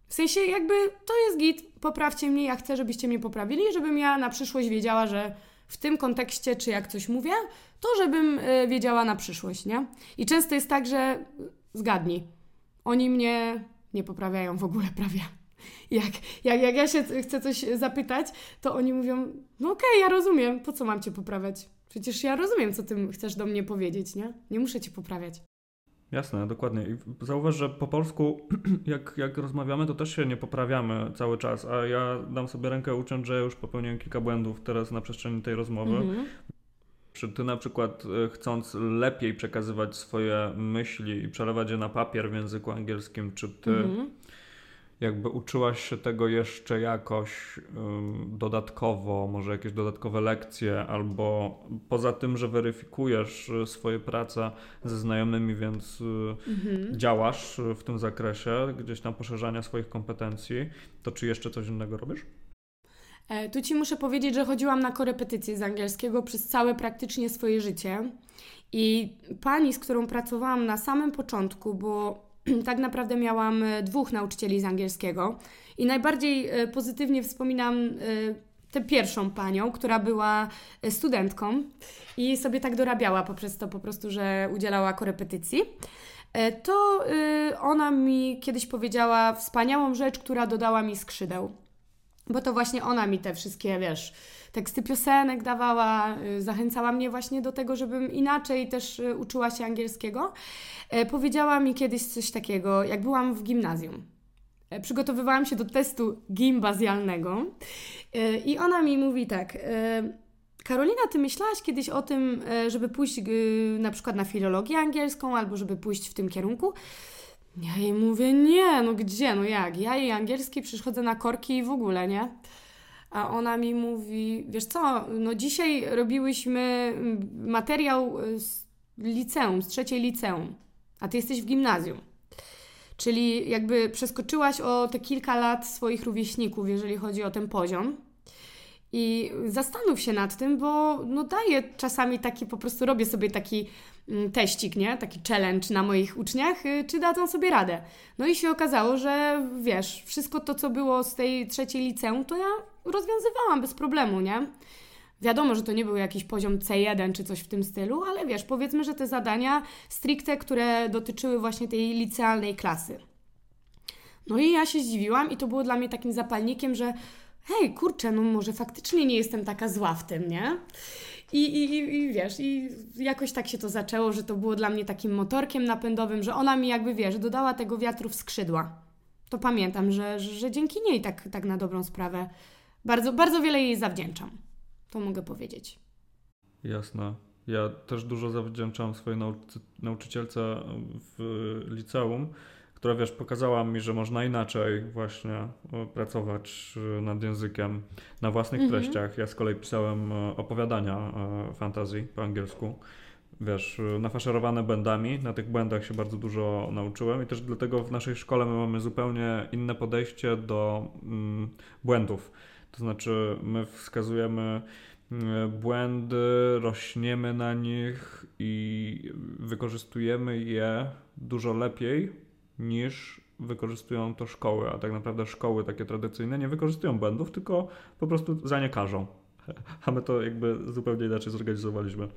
W sensie, jakby to jest git, poprawcie mnie, ja chcę, żebyście mnie poprawili, żebym ja na przyszłość wiedziała, że w tym kontekście, czy jak coś mówię, to żebym e, wiedziała na przyszłość, nie? I często jest tak, że Zgadnij. Oni mnie nie poprawiają w ogóle prawie. Jak, jak, jak ja się chcę coś zapytać, to oni mówią, no okej, okay, ja rozumiem, po co mam cię poprawiać? Przecież ja rozumiem, co ty chcesz do mnie powiedzieć, nie? Nie muszę cię poprawiać. Jasne, dokładnie. I zauważ, że po polsku, jak, jak rozmawiamy, to też się nie poprawiamy cały czas, a ja dam sobie rękę uciąć, że już popełniłem kilka błędów teraz na przestrzeni tej rozmowy. Mhm. Czy ty na przykład e, chcąc lepiej przekazywać swoje myśli i przelewać je na papier w języku angielskim, czy ty mhm jakby uczyłaś się tego jeszcze jakoś dodatkowo, może jakieś dodatkowe lekcje, albo poza tym, że weryfikujesz y, swoje prace ze znajomymi, więc y, mhm. działasz w tym zakresie, gdzieś tam poszerzania swoich kompetencji, to czy jeszcze coś innego robisz? E, tu ci muszę powiedzieć, że chodziłam na korepetycje z angielskiego przez całe praktycznie swoje życie. I pani, z którą pracowałam na samym początku, bo tak naprawdę miałam e, dwóch nauczycieli z angielskiego i najbardziej e, pozytywnie wspominam e, tę pierwszą panią, która była studentką i sobie tak dorabiała poprzez to po prostu, że udzielała korepetycji. To ona mi kiedyś powiedziała wspaniałą rzecz, która dodała mi skrzydeł. Bo to właśnie ona mi te wszystkie, wiesz, teksty piosenek dawała, y, zachęcała mnie właśnie do tego, żebym inaczej też y, uczyła się angielskiego. E, powiedziała mi kiedyś coś takiego, jak byłam w gimnazjum. E, przygotowywałam się do testu gimbazjalnego e, i ona mi mówi tak. Karolina, ty myślałaś kiedyś o tym, żeby pójść na przykład na filologię angielską albo żeby pójść w tym kierunku? Ja jej mówię, nie, no gdzie, no jak? Ja jej angielski przychodzę na korki i w ogóle, nie? A ona mi mówi, wiesz co, no dzisiaj robiłyśmy mm, materiał y, z liceum, z trzeciej liceum, a ty jesteś w gimnazjum. Czyli jakby przeskoczyłaś o te kilka lat swoich rówieśników, jeżeli chodzi o ten poziom. I zastanów się nad tym, bo no daję czasami taki, po prostu robię sobie taki mm, teścik, nie? Taki challenge na moich uczniach, y, czy dadzą sobie radę. No i się okazało, że wiesz, wszystko to, co było z tej trzeciej liceum, to ja rozwiązywałam bez problemu, nie? Wiadomo, że to nie był jakiś poziom C1 czy coś w tym stylu, ale wiesz, powiedzmy, że te zadania stricte, które dotyczyły właśnie tej licealnej klasy. No i ja się zdziwiłam i to było dla mnie takim zapalnikiem, że hej, kurczę, no może faktycznie nie jestem taka zła w tym, nie? I, i, i wiesz, i jakoś tak się to zaczęło, że to było dla mnie takim motorkiem napędowym, że ona mi jakby, wiesz, dodała tego wiatru w skrzydła. To pamiętam, że, że, że dzięki niej tak, tak na dobrą sprawę bardzo, bardzo wiele jej zawdzięczam. To mogę powiedzieć. Jasne. Ja też dużo zawdzięczam swojej nauczy nauczycielce w liceum, która wiesz, pokazała mi, że można inaczej właśnie e, pracować e, nad językiem na własnych mhm. treściach. Ja z kolei pisałem e, opowiadania fantazji po angielsku. Wiesz, nafaszerowane błędami. Na tych błędach się bardzo dużo nauczyłem i też dlatego w naszej szkole my mamy zupełnie inne podejście do mm, błędów. To znaczy, my wskazujemy błędy, rośniemy na nich i wykorzystujemy je dużo lepiej niż wykorzystują to szkoły, a tak naprawdę szkoły takie tradycyjne nie wykorzystują błędów, tylko po prostu za nie każą. A my to jakby zupełnie inaczej zorganizowaliśmy.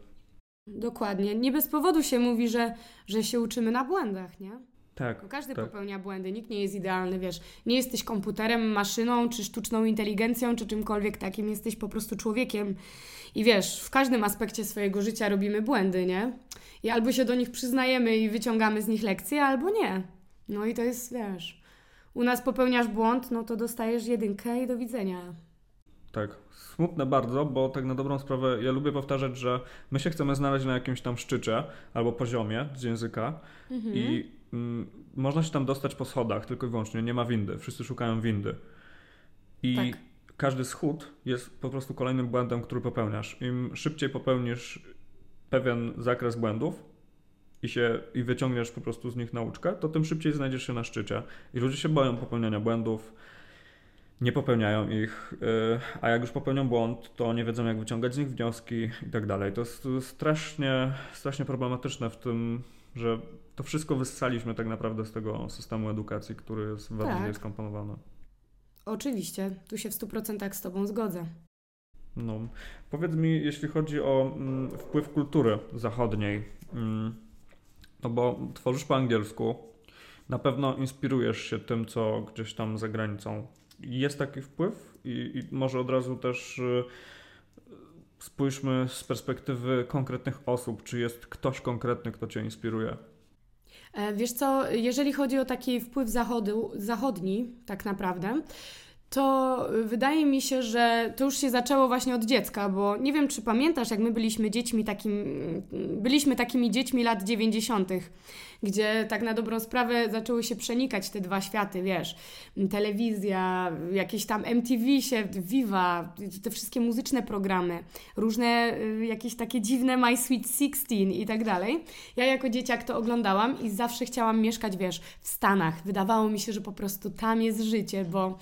Dokładnie. Nie bez powodu się mówi, że, że się uczymy na błędach, nie? Tak. Bo każdy tak. popełnia błędy, nikt nie jest idealny, wiesz. Nie jesteś komputerem, maszyną, czy sztuczną inteligencją, czy czymkolwiek takim. Jesteś po prostu człowiekiem. I wiesz, w każdym aspekcie swojego życia robimy błędy, nie? I albo się do nich przyznajemy i wyciągamy z nich lekcje, albo nie. No i to jest, wiesz, u nas popełniasz błąd, no to dostajesz jedynkę i do widzenia. Tak, smutne bardzo, bo tak na dobrą sprawę ja lubię powtarzać, że my się chcemy znaleźć na jakimś tam szczycie albo poziomie z języka mhm. i mm, można się tam dostać po schodach tylko i wyłącznie, nie ma windy, wszyscy szukają windy. I tak. każdy schód jest po prostu kolejnym błędem, który popełniasz. Im szybciej popełnisz pewien zakres błędów, i, się, i wyciągniesz po prostu z nich nauczkę, to tym szybciej znajdziesz się na szczycie. I ludzie się boją popełniania błędów, nie popełniają ich, y, a jak już popełnią błąd, to nie wiedzą, jak wyciągać z nich wnioski i tak dalej. To jest strasznie, strasznie problematyczne w tym, że to wszystko wyssaliśmy tak naprawdę z tego systemu edukacji, który jest bardzo tak. skomponowany. Oczywiście, tu się w 100% z Tobą zgodzę. No. Powiedz mi, jeśli chodzi o mm, wpływ kultury zachodniej, mm, no bo tworzysz po angielsku, na pewno inspirujesz się tym, co gdzieś tam za granicą. Jest taki wpływ i, i może od razu też y, spójrzmy z perspektywy konkretnych osób, czy jest ktoś konkretny, kto cię inspiruje. E, wiesz co, jeżeli chodzi o taki wpływ zachodu, zachodni, tak naprawdę, to wydaje mi się, że to już się zaczęło właśnie od dziecka, bo nie wiem, czy pamiętasz, jak my byliśmy dziećmi takim, byliśmy takimi dziećmi lat 90., gdzie tak na dobrą sprawę zaczęły się przenikać te dwa światy, wiesz, telewizja, jakieś tam MTV się, Viva, te wszystkie muzyczne programy, różne y, jakieś takie dziwne My Sweet Sixteen i tak dalej. Ja jako dzieciak to oglądałam i zawsze chciałam mieszkać, wiesz, w Stanach. Wydawało mi się, że po prostu tam jest życie, bo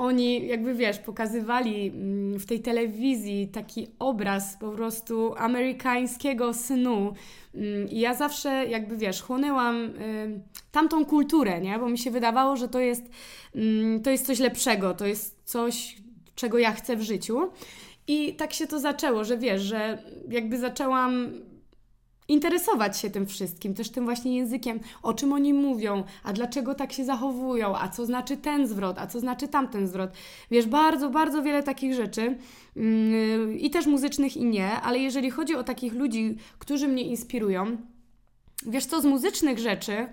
oni jakby wiesz, pokazywali mm, w tej telewizji taki obraz po prostu amerykańskiego snu. Mm, I ja zawsze jakby wiesz, chłonęłam tamtą kulturę, nie? Bo mi się wydawało, że to jest, mm, to jest coś lepszego, to jest coś, czego ja chcę w życiu. I tak się to zaczęło, że wiesz, że jakby zaczęłam interesować się tym wszystkim, też tym właśnie językiem, o czym oni mówią, a dlaczego tak się zachowują, a co znaczy ten zwrot, a co znaczy tamten zwrot. Wiesz, bardzo, bardzo wiele takich rzeczy yy, i też muzycznych i nie, ale jeżeli chodzi o takich ludzi, którzy mnie inspirują, wiesz co, z muzycznych rzeczy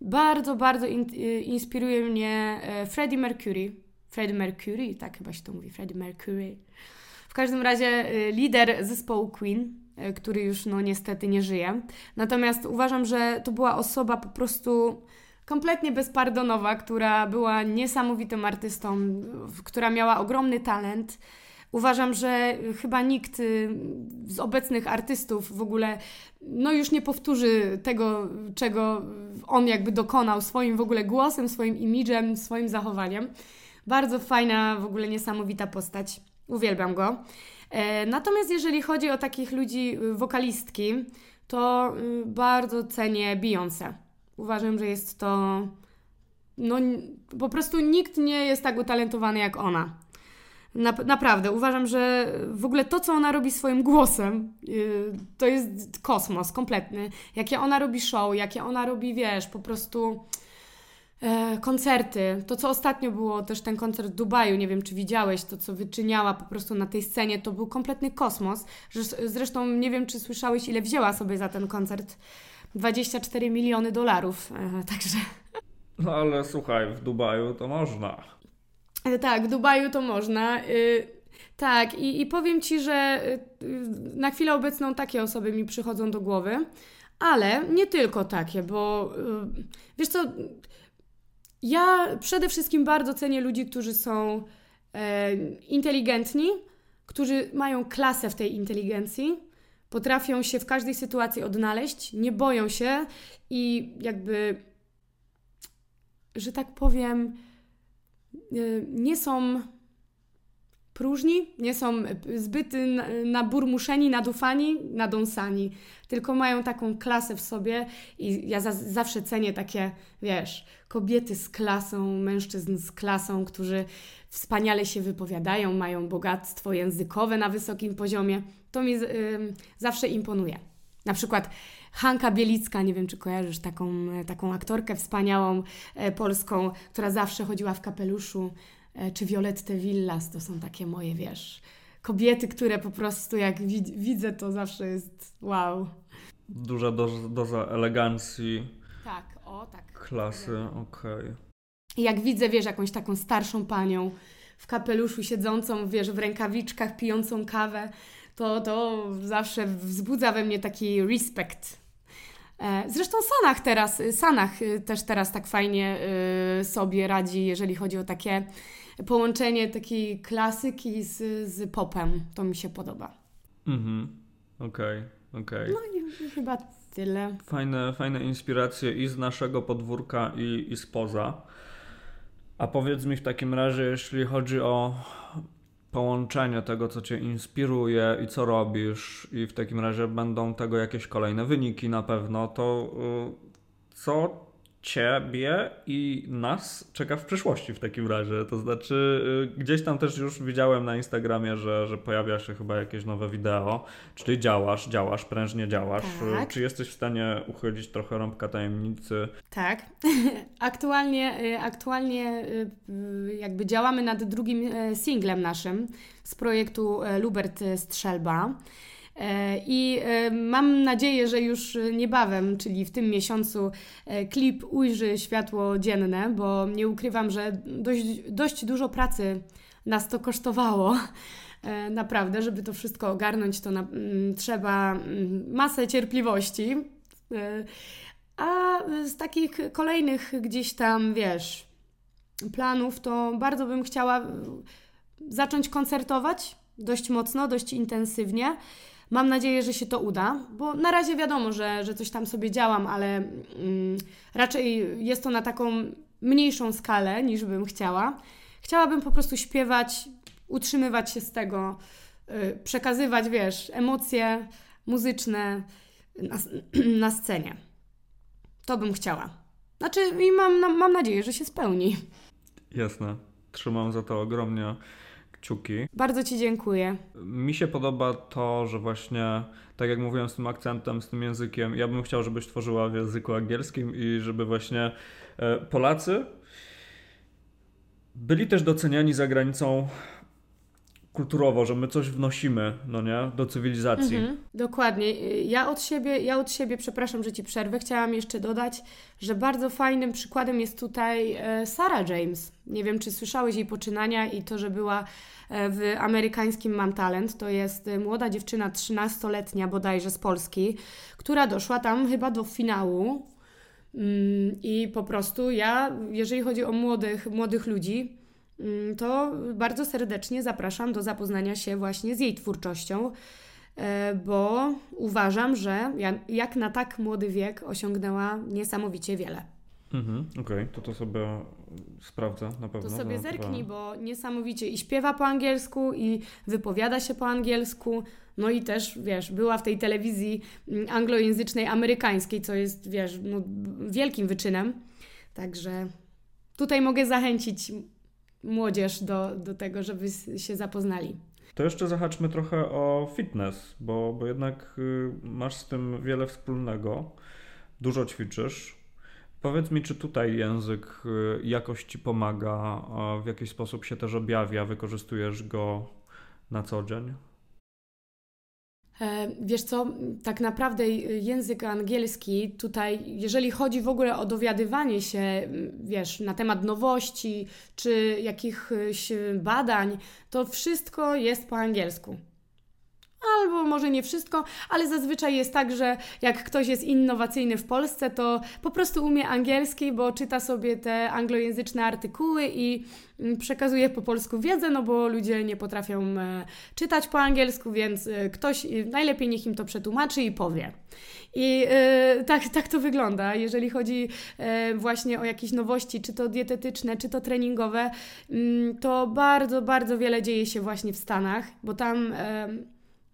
bardzo, bardzo in, yy, inspiruje mnie yy, Freddie Mercury. Freddie Mercury, tak chyba się to mówi, Freddie Mercury. W każdym razie y, lider zespołu Queen, E, który już no niestety nie żyje. Natomiast uważam, że to była osoba po prostu kompletnie bezpardonowa, która była niesamowitym artystą, która miała ogromny talent. Uważam, że chyba nikt y, z obecnych artystów w ogóle no już nie powtórzy tego, czego on jakby dokonał swoim w ogóle głosem, swoim imidżem, swoim zachowaniem. Bardzo fajna, w ogóle niesamowita postać. Uwielbiam go. E, natomiast jeżeli chodzi o takich ludzi, y, wokalistki, to y, bardzo cenię Beyoncé. Uważam, że jest to. No, po prostu nikt nie jest tak utalentowany jak ona. naprawdę, uważam, że w ogóle to, co ona robi swoim głosem, yy, to jest kosmos kompletny. Jakie ona robi show, jakie ona robi, wiesz, po prostu koncerty. To, co ostatnio było, też ten koncert w Dubaju, nie wiem, czy widziałeś, to, co wyczyniała po prostu na tej scenie, to był kompletny kosmos. Zresztą nie wiem, czy słyszałeś, ile wzięła sobie za ten koncert. 24 miliony dolarów, e, także... No ale słuchaj, w Dubaju to można. E, tak, w Dubaju to można. Tak, i, i powiem Ci, że na chwilę obecną takie osoby mi przychodzą do głowy, ale nie tylko takie, bo wiesz co, ja przede wszystkim bardzo cenię ludzi, którzy są e, inteligentni, którzy mają klasę w tej inteligencji, potrafią się w każdej sytuacji odnaleźć, nie boją się i jakby, że tak powiem, e, nie są próżni, nie są zbyt naburmuszeni, nadufani, nadąsani, tylko mają taką klasę w sobie i ja za, zawsze cenię takie, wiesz, kobiety z klasą, mężczyzn z klasą, którzy wspaniale się wypowiadają, mają bogactwo językowe na wysokim poziomie. To mi zawsze imponuje. Na przykład Hanka Bielicka, nie wiem czy kojarzysz taką, taką aktorkę wspaniałą e, polską, która zawsze chodziła w kapeluszu, czy Violette Villas, to są takie moje, wiesz, kobiety, które po prostu jak widzę, to zawsze jest wow. Duża doza, doza elegancji. Tak, o tak. Klasy, okej. Okay. Jak widzę, wiesz, jakąś taką starszą panią w kapeluszu siedzącą, wiesz, w rękawiczkach, pijącą kawę, to, to zawsze wzbudza we mnie taki respekt. E, zresztą Sanach teraz, Sanach y, też teraz tak fajnie y, sobie radzi, jeżeli chodzi o takie połączenie takiej klasyki z, z popem. To mi się podoba. Mhm, okej, okay, okej. Okay. No i chyba tyle. Fajne, fajne inspiracje i z naszego podwórka i, i spoza. A powiedz mi w takim razie, jeśli chodzi o połączenie tego, co Cię inspiruje i co robisz, i w takim razie będą tego jakieś kolejne wyniki na pewno, to y, co ciebie i nas czeka w przyszłości w takim razie? To znaczy, y, gdzieś tam też już widziałem na Instagramie, że, że pojawia się chyba jakieś nowe wideo. Czyli działasz, działasz, prężnie działasz. Tak. Czy jesteś w stanie uchylić trochę rąbka tajemnicy? Tak. aktualnie, y, aktualnie y, jakby działamy nad drugim singlem naszym z projektu Lubert Strzelba. E, I e, mam nadzieję, że już niebawem, czyli w tym miesiącu, e, klip ujrzy światło dzienne, bo nie ukrywam, że dość, dość dużo pracy nas to kosztowało. Naprawdę, żeby to wszystko ogarnąć, to na, mm, trzeba mm, masę cierpliwości. A z takich kolejnych gdzieś tam, wiesz, planów, to bardzo bym chciała zacząć koncertować dość mocno, dość intensywnie. Mam nadzieję, że się to uda, bo na razie wiadomo, że, że coś tam sobie działam, ale mm, raczej jest to na taką mniejszą skalę niż bym chciała. Chciałabym po prostu śpiewać, utrzymywać się z tego, yy, przekazywać, wiesz, emocje muzyczne na, na scenie. To bym chciała. Znaczy, i mam, mam nadzieję, że się spełni. Jasne. Trzymam za to ogromnie kciuki. Bardzo Ci dziękuję. Mi się podoba to, że właśnie, tak jak mówiłem z tym akcentem, z tym językiem, ja bym chciał, żebyś tworzyła w języku angielskim i żeby właśnie e, Polacy byli też doceniani za granicą kulturowo, że my coś wnosimy, no nie, do cywilizacji. Mhm, dokładnie. Ja od siebie, ja od siebie, przepraszam, że Ci przerwę, chciałam jeszcze dodać, że bardzo fajnym przykładem jest tutaj e, Sarah James. Nie wiem, czy słyszałeś jej poczynania i to, że była e, w amerykańskim Mam Talent. To jest e, młoda dziewczyna, 13-letnia bodajże z Polski, która doszła tam chyba do finału. Mm, I po prostu ja, jeżeli chodzi o młodych, młodych ludzi, to bardzo serdecznie zapraszam do zapoznania się właśnie z jej twórczością, e, bo uważam, że jak na tak młody wiek osiągnęła niesamowicie wiele. Mhm, Okej, okay. to to sobie sprawdzę na pewno. To sobie zerknij, bo niesamowicie i śpiewa po angielsku, i wypowiada się po angielsku. No i też, wiesz, była w tej telewizji mm, anglojęzycznej, amerykańskiej, co jest, wiesz, no, wielkim wyczynem. Także tutaj mogę zachęcić młodzież do, do tego, żeby się zapoznali. To jeszcze zahaczmy trochę o fitness, bo, bo jednak y, masz z tym wiele wspólnego. Dużo ćwiczysz. Powiedz mi, czy tutaj język y, jakoś ci pomaga, w jakiś sposób się też objawia, wykorzystujesz go na co dzień? E, wiesz co, tak naprawdę język angielski tutaj, jeżeli chodzi w ogóle o dowiadywanie się, wiesz, na temat nowości czy jakichś badań, to wszystko jest po angielsku albo może nie wszystko, ale zazwyczaj jest tak, że jak ktoś jest innowacyjny w Polsce, to po prostu umie angielski, bo czyta sobie te anglojęzyczne artykuły i mm, przekazuje po polsku wiedzę, no bo ludzie nie potrafią e, czytać po angielsku, więc e, ktoś najlepiej niech im to przetłumaczy i powie. I e, tak, tak to wygląda, jeżeli chodzi właśnie o jakieś nowości, czy to dietetyczne, czy to treningowe, mm, to bardzo, bardzo wiele dzieje się właśnie w Stanach, bo tam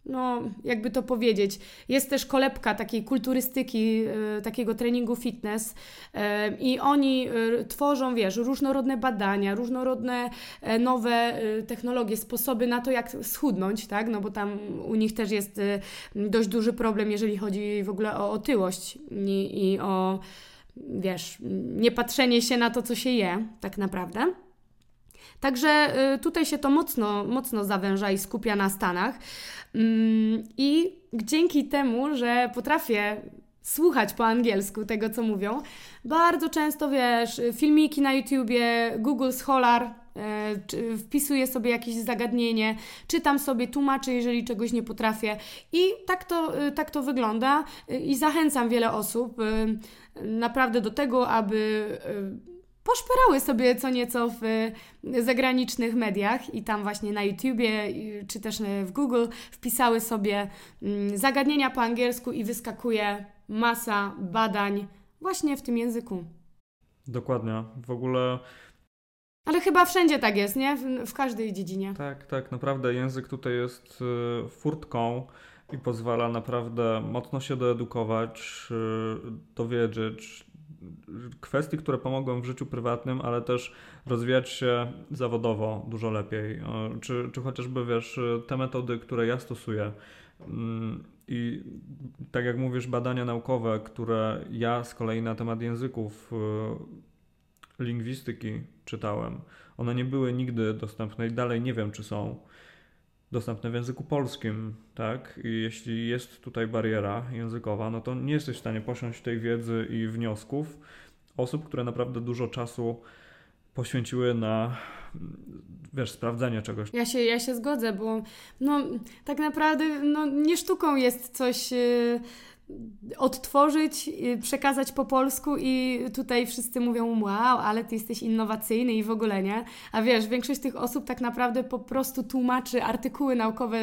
no, jakby to powiedzieć, jest też kolebka takiej kulturystyki, y, takiego treningu fitness y, i oni y, tworzą, wiesz, różnorodne badania, różnorodne nowe technologie, sposoby na to, jak schudnąć, tak, no bo tam u nich też jest dość duży problem, jeżeli chodzi w ogóle o otyłość i, i o, wiesz, nie patrzenie się na to, co się je, tak naprawdę. Także tutaj się to mocno, mocno zawęża i skupia na Stanach. Mm, I dzięki temu, że potrafię słuchać po angielsku tego, co mówią, bardzo często wiesz, filmiki na YouTubie, Google Scholar, e, wpisuję sobie jakieś zagadnienie, czytam sobie, tłumaczę, jeżeli czegoś nie potrafię. I tak to, e, tak to wygląda. I zachęcam wiele osób naprawdę do tego, aby poszperały sobie co nieco w zagranicznych mediach i tam właśnie na YouTubie czy też w Google wpisały sobie mm, zagadnienia po angielsku i wyskakuje masa badań właśnie w tym języku. Dokładnie. W ogóle ale chyba wszędzie tak jest, nie? W, w, każdej dziedzinie. Tak, tak. Naprawdę język tutaj jest y, furtką i pozwala naprawdę mocno się doedukować, y, dowiedzieć, kwestii, które pomogą w życiu prywatnym, ale też rozwijać się zawodowo dużo lepiej. Czy, czy chociażby wiesz, te metody, które ja stosuję. Mm, I tak jak mówisz, badania naukowe, które ja z kolei na temat języków y, lingwistyki czytałem, one nie były nigdy dostępne i dalej nie wiem, czy są dostępne w języku polskim, tak? I jeśli jest tutaj bariera językowa, no to nie jesteś w stanie posiąść tej wiedzy i wniosków osób, które naprawdę dużo czasu poświęciły na wiesz, sprawdzenie czegoś. Ja się, ja się zgodzę, bo no, tak naprawdę no, nie sztuką jest coś. Odtworzyć, y, przekazać po polsku i tutaj wszyscy mówią wow, ale ty jesteś innowacyjny i w ogóle nie. A wiesz, większość tych osób tak naprawdę po prostu tłumaczy artykuły naukowe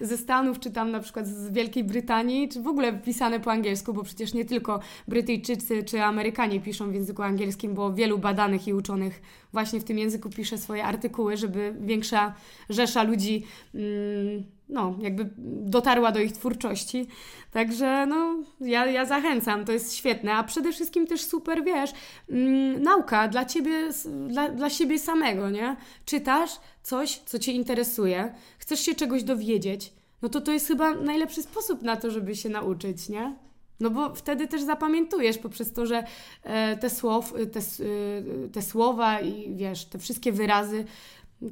ze Stanów, czy tam na przykład z Wielkiej Brytanii, czy w ogóle pisane po angielsku, bo przecież nie tylko Brytyjczycy czy Amerykanie piszą w języku angielskim, bo wielu badanych i uczonych właśnie w tym języku pisze swoje artykuły, żeby większa rzesza ludzi mm, no, jakby dotarła do ich twórczości. Także no, ja, ja zachęcam, to jest świetne, a przede wszystkim też super, wiesz, mm, nauka dla ciebie, dla, dla siebie samego, nie? Czytasz coś, co cię interesuje, chcesz się czegoś dowiedzieć, no to to jest chyba najlepszy sposób na to, żeby się nauczyć, nie? No bo wtedy też zapamiętujesz poprzez to, że e, te, słow, te, e, te słowa i wiesz, te wszystkie wyrazy,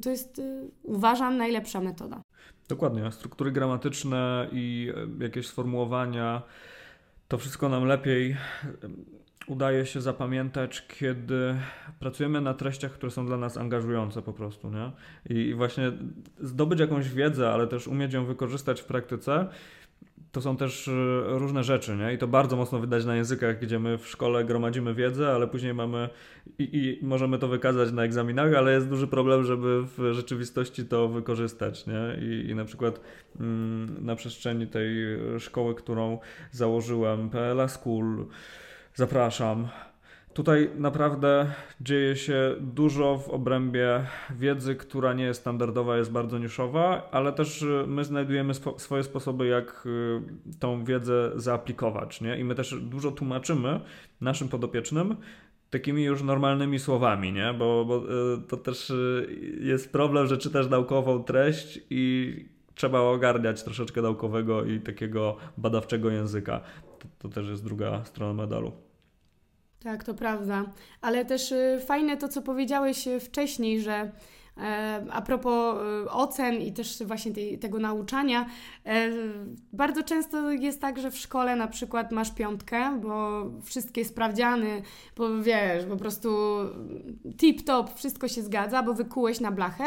to jest, e, uważam, najlepsza metoda. Dokładnie. Struktury gramatyczne i jakieś sformułowania, to wszystko nam lepiej udaje się zapamiętać, kiedy pracujemy na treściach, które są dla nas angażujące po prostu, nie? I właśnie zdobyć jakąś wiedzę, ale też umieć ją wykorzystać w praktyce, to są też e, różne rzeczy, nie? I to bardzo mocno wydać na językach, gdzie my w szkole gromadzimy wiedzę, ale później mamy i, i możemy to wykazać na egzaminach, ale jest duży problem, żeby w rzeczywistości to wykorzystać, nie? I, i na przykład mm, na przestrzeni tej szkoły, którą założyłem, PLA School, zapraszam, Tutaj naprawdę dzieje się dużo w obrębie wiedzy, która nie jest standardowa, jest bardzo niszowa, ale też y, my znajdujemy swoje sposoby, jak y, tą wiedzę zaaplikować. Nie? I my też dużo tłumaczymy naszym podopiecznym takimi już normalnymi słowami, nie? Bo, bo y, to też jest problem, że czytasz naukową treść i trzeba ogarniać troszeczkę naukowego i takiego badawczego języka. To, to też jest druga strona medalu. Tak, to prawda. Ale też y, fajne to, co powiedziałeś y, wcześniej, że e, a propos y, ocen i też właśnie tej, tego nauczania, e, bardzo często jest tak, że w szkole na przykład masz piątkę, bo wszystkie sprawdziany, bo wiesz, po prostu tip-top, wszystko się zgadza, bo wykułeś na blachę,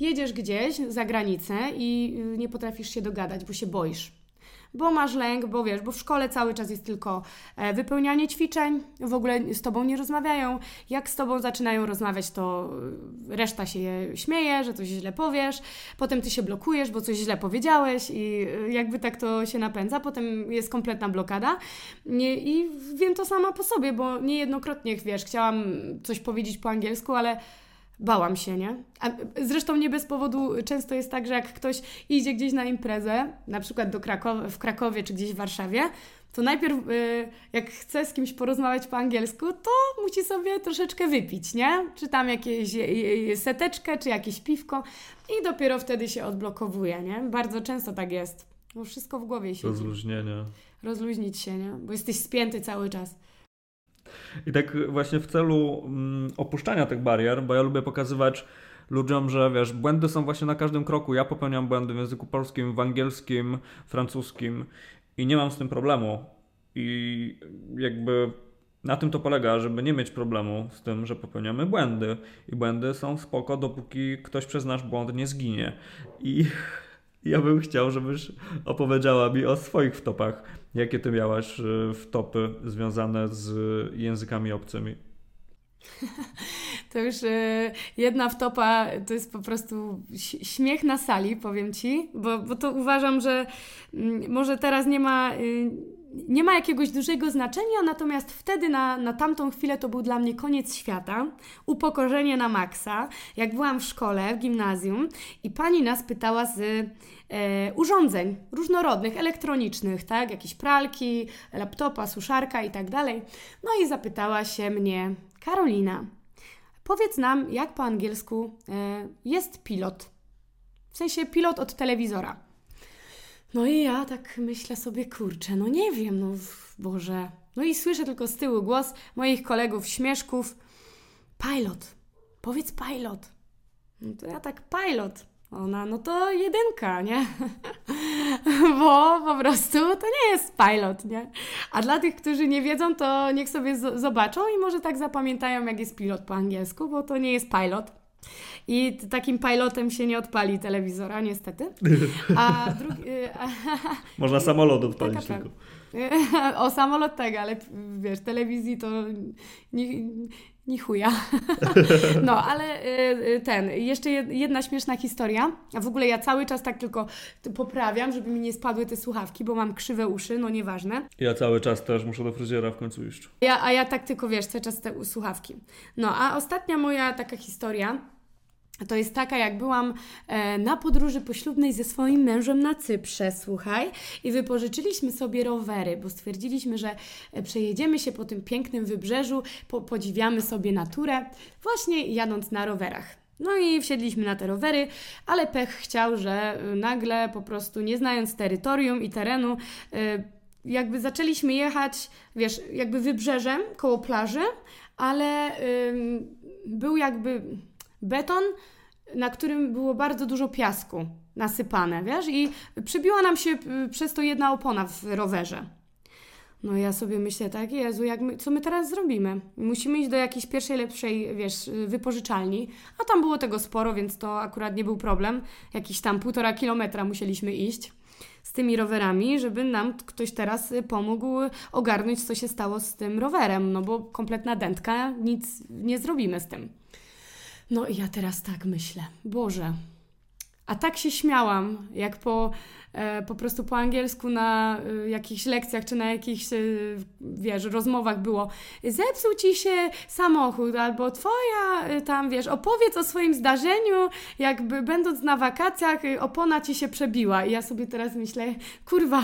jedziesz gdzieś za granicę i nie potrafisz się dogadać, bo się boisz bo masz lęk, bo wiesz, bo w szkole cały czas jest tylko e, wypełnianie ćwiczeń, w ogóle z tobą nie rozmawiają. Jak z tobą zaczynają rozmawiać, to e, reszta się śmieje, że coś źle powiesz, potem ty się blokujesz, bo coś źle powiedziałeś i e, jakby tak to się napędza, potem jest kompletna blokada. I wiem to sama po sobie, bo niejednokrotnie, wiesz, chciałam coś powiedzieć po angielsku, ale bałam się, nie? A zresztą nie bez powodu często jest tak, że jak ktoś idzie gdzieś na imprezę, na przykład do Krakow w Krakowie czy gdzieś w Warszawie, to najpierw y, jak chce z kimś porozmawiać po angielsku, to musi sobie troszeczkę wypić, nie? Czy tam jakieś seteczkę, czy jakieś piwko i dopiero wtedy się odblokowuje, nie? Bardzo często tak jest. Bo wszystko w głowie siedzi. Rozluźnienie. Rozluźnić się, nie? Bo jesteś spięty cały czas. I tak właśnie w celu mm, opuszczania tych barier, bo ja lubię pokazywać ludziom, że wiesz, błędy są właśnie na każdym kroku. Ja popełniam błędy w języku polskim, w angielskim, francuskim i nie mam z tym problemu. I jakby na tym to polega, żeby nie mieć problemu z tym, że popełniamy błędy. I błędy są spoko, dopóki ktoś przez nasz błąd nie zginie. I ja bym chciał, żebyś opowiedziała mi o swoich wtopach. Jakie ty miałaś e, wtopy związane z językami obcymi? to już e, jedna wtopa to jest po prostu śmiech na sali, powiem Ci, bo, bo to uważam, że mm, może teraz nie ma y, nie ma jakiegoś dużego znaczenia, natomiast wtedy na, na tamtą chwilę to był dla mnie koniec świata, upokorzenie na maksa. Jak byłam w szkole, w gimnazjum i pani nas pytała z e, urządzeń różnorodnych, elektronicznych, tak, jakieś pralki, laptopa, suszarka i tak dalej. No i zapytała się mnie, Karolina, powiedz nam, jak po angielsku e, jest pilot. W sensie pilot od telewizora. No i ja tak myślę sobie, kurczę, no nie wiem, no Boże. No i słyszę tylko z tyłu głos moich kolegów, śmieszków. Pilot, powiedz pilot. No to ja tak pilot. Ona, no to jedynka, nie? Bo po prostu to nie jest pilot, nie? A dla tych, którzy nie wiedzą, to niech sobie zobaczą i może tak zapamiętają, jak jest pilot po angielsku, bo to nie jest pilot. I takim pilotem się nie odpali telewizora, niestety. A drugi. Y, Można samolot odpalić tylko. O samolot tak, ale wiesz, telewizji to nie, nie chuja. No, ale y, y, ten, jeszcze jedna śmieszna historia. A w ogóle ja cały czas tak tylko poprawiam, żeby mi nie spadły te słuchawki, bo mam krzywe uszy, no nieważne. Ja cały czas też muszę do fryzjera w końcu iść. Ja, a ja tak tylko, wiesz, cały czas te słuchawki. No, a ostatnia moja taka historia to jest taka, jak byłam e, na podróży poślubnej ze swoim mężem na Cyprze, słuchaj, i wypożyczyliśmy sobie rowery, bo stwierdziliśmy, że e, przejedziemy się po tym pięknym wybrzeżu, po, podziwiamy sobie naturę, właśnie jadąc na rowerach. No i wsiedliśmy na te rowery, ale pech chciał, że e, nagle po prostu nie znając terytorium i terenu, jakby zaczęliśmy jechać, wiesz, jakby wybrzeżem koło plaży, ale był jakby beton, na którym było bardzo dużo piasku nasypane, wiesz, i przybiła nam się y, przez to jedna opona w rowerze. No ja sobie myślę tak, Jezu, jak my, co my teraz zrobimy? Musimy iść do jakiejś pierwszej, lepszej, wiesz, wypożyczalni, a tam było tego sporo, więc to akurat nie był problem. Jakiś tam półtora kilometra musieliśmy iść z tymi rowerami, żeby nam ktoś teraz pomógł ogarnąć, co się stało z tym rowerem, no bo kompletna dętka, nic nie zrobimy z tym. No i ja teraz tak myślę, Boże. A tak się śmiałam, jak po, e, po prostu po angielsku na e, jakichś lekcjach czy na jakichś, e, wiesz, rozmowach było zepsuł ci się samochód albo twoja e, tam, wiesz, opowiedz o swoim zdarzeniu, jakby będąc na wakacjach e, opona ci się przebiła. I ja sobie teraz myślę, kurwa,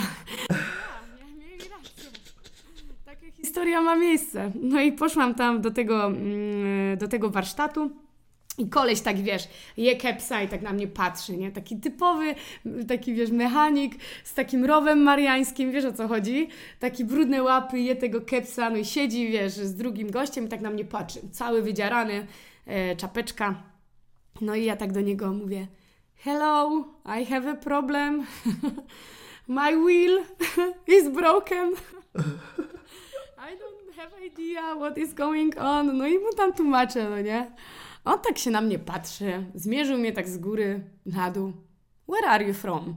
Taka historia ma miejsce. No i poszłam tam do tego, mm, do tego warsztatu. I koleś tak, wiesz, je kepsa i tak na mnie patrzy, nie? Taki typowy, taki, wiesz, mechanik z takim rowem mariańskim, wiesz o co chodzi? Taki brudne łapy, je tego kepsa, no i siedzi, wiesz, z drugim gościem i tak na mnie patrzy. Cały wydzierany, e, czapeczka. No i ja tak do niego mówię, hello, I have a problem. My wheel is broken. I don't have idea what is going on. No i mu tam tłumaczę, no nie? On tak się na mnie patrzy, zmierzył mnie tak z góry na dół. Where are you from?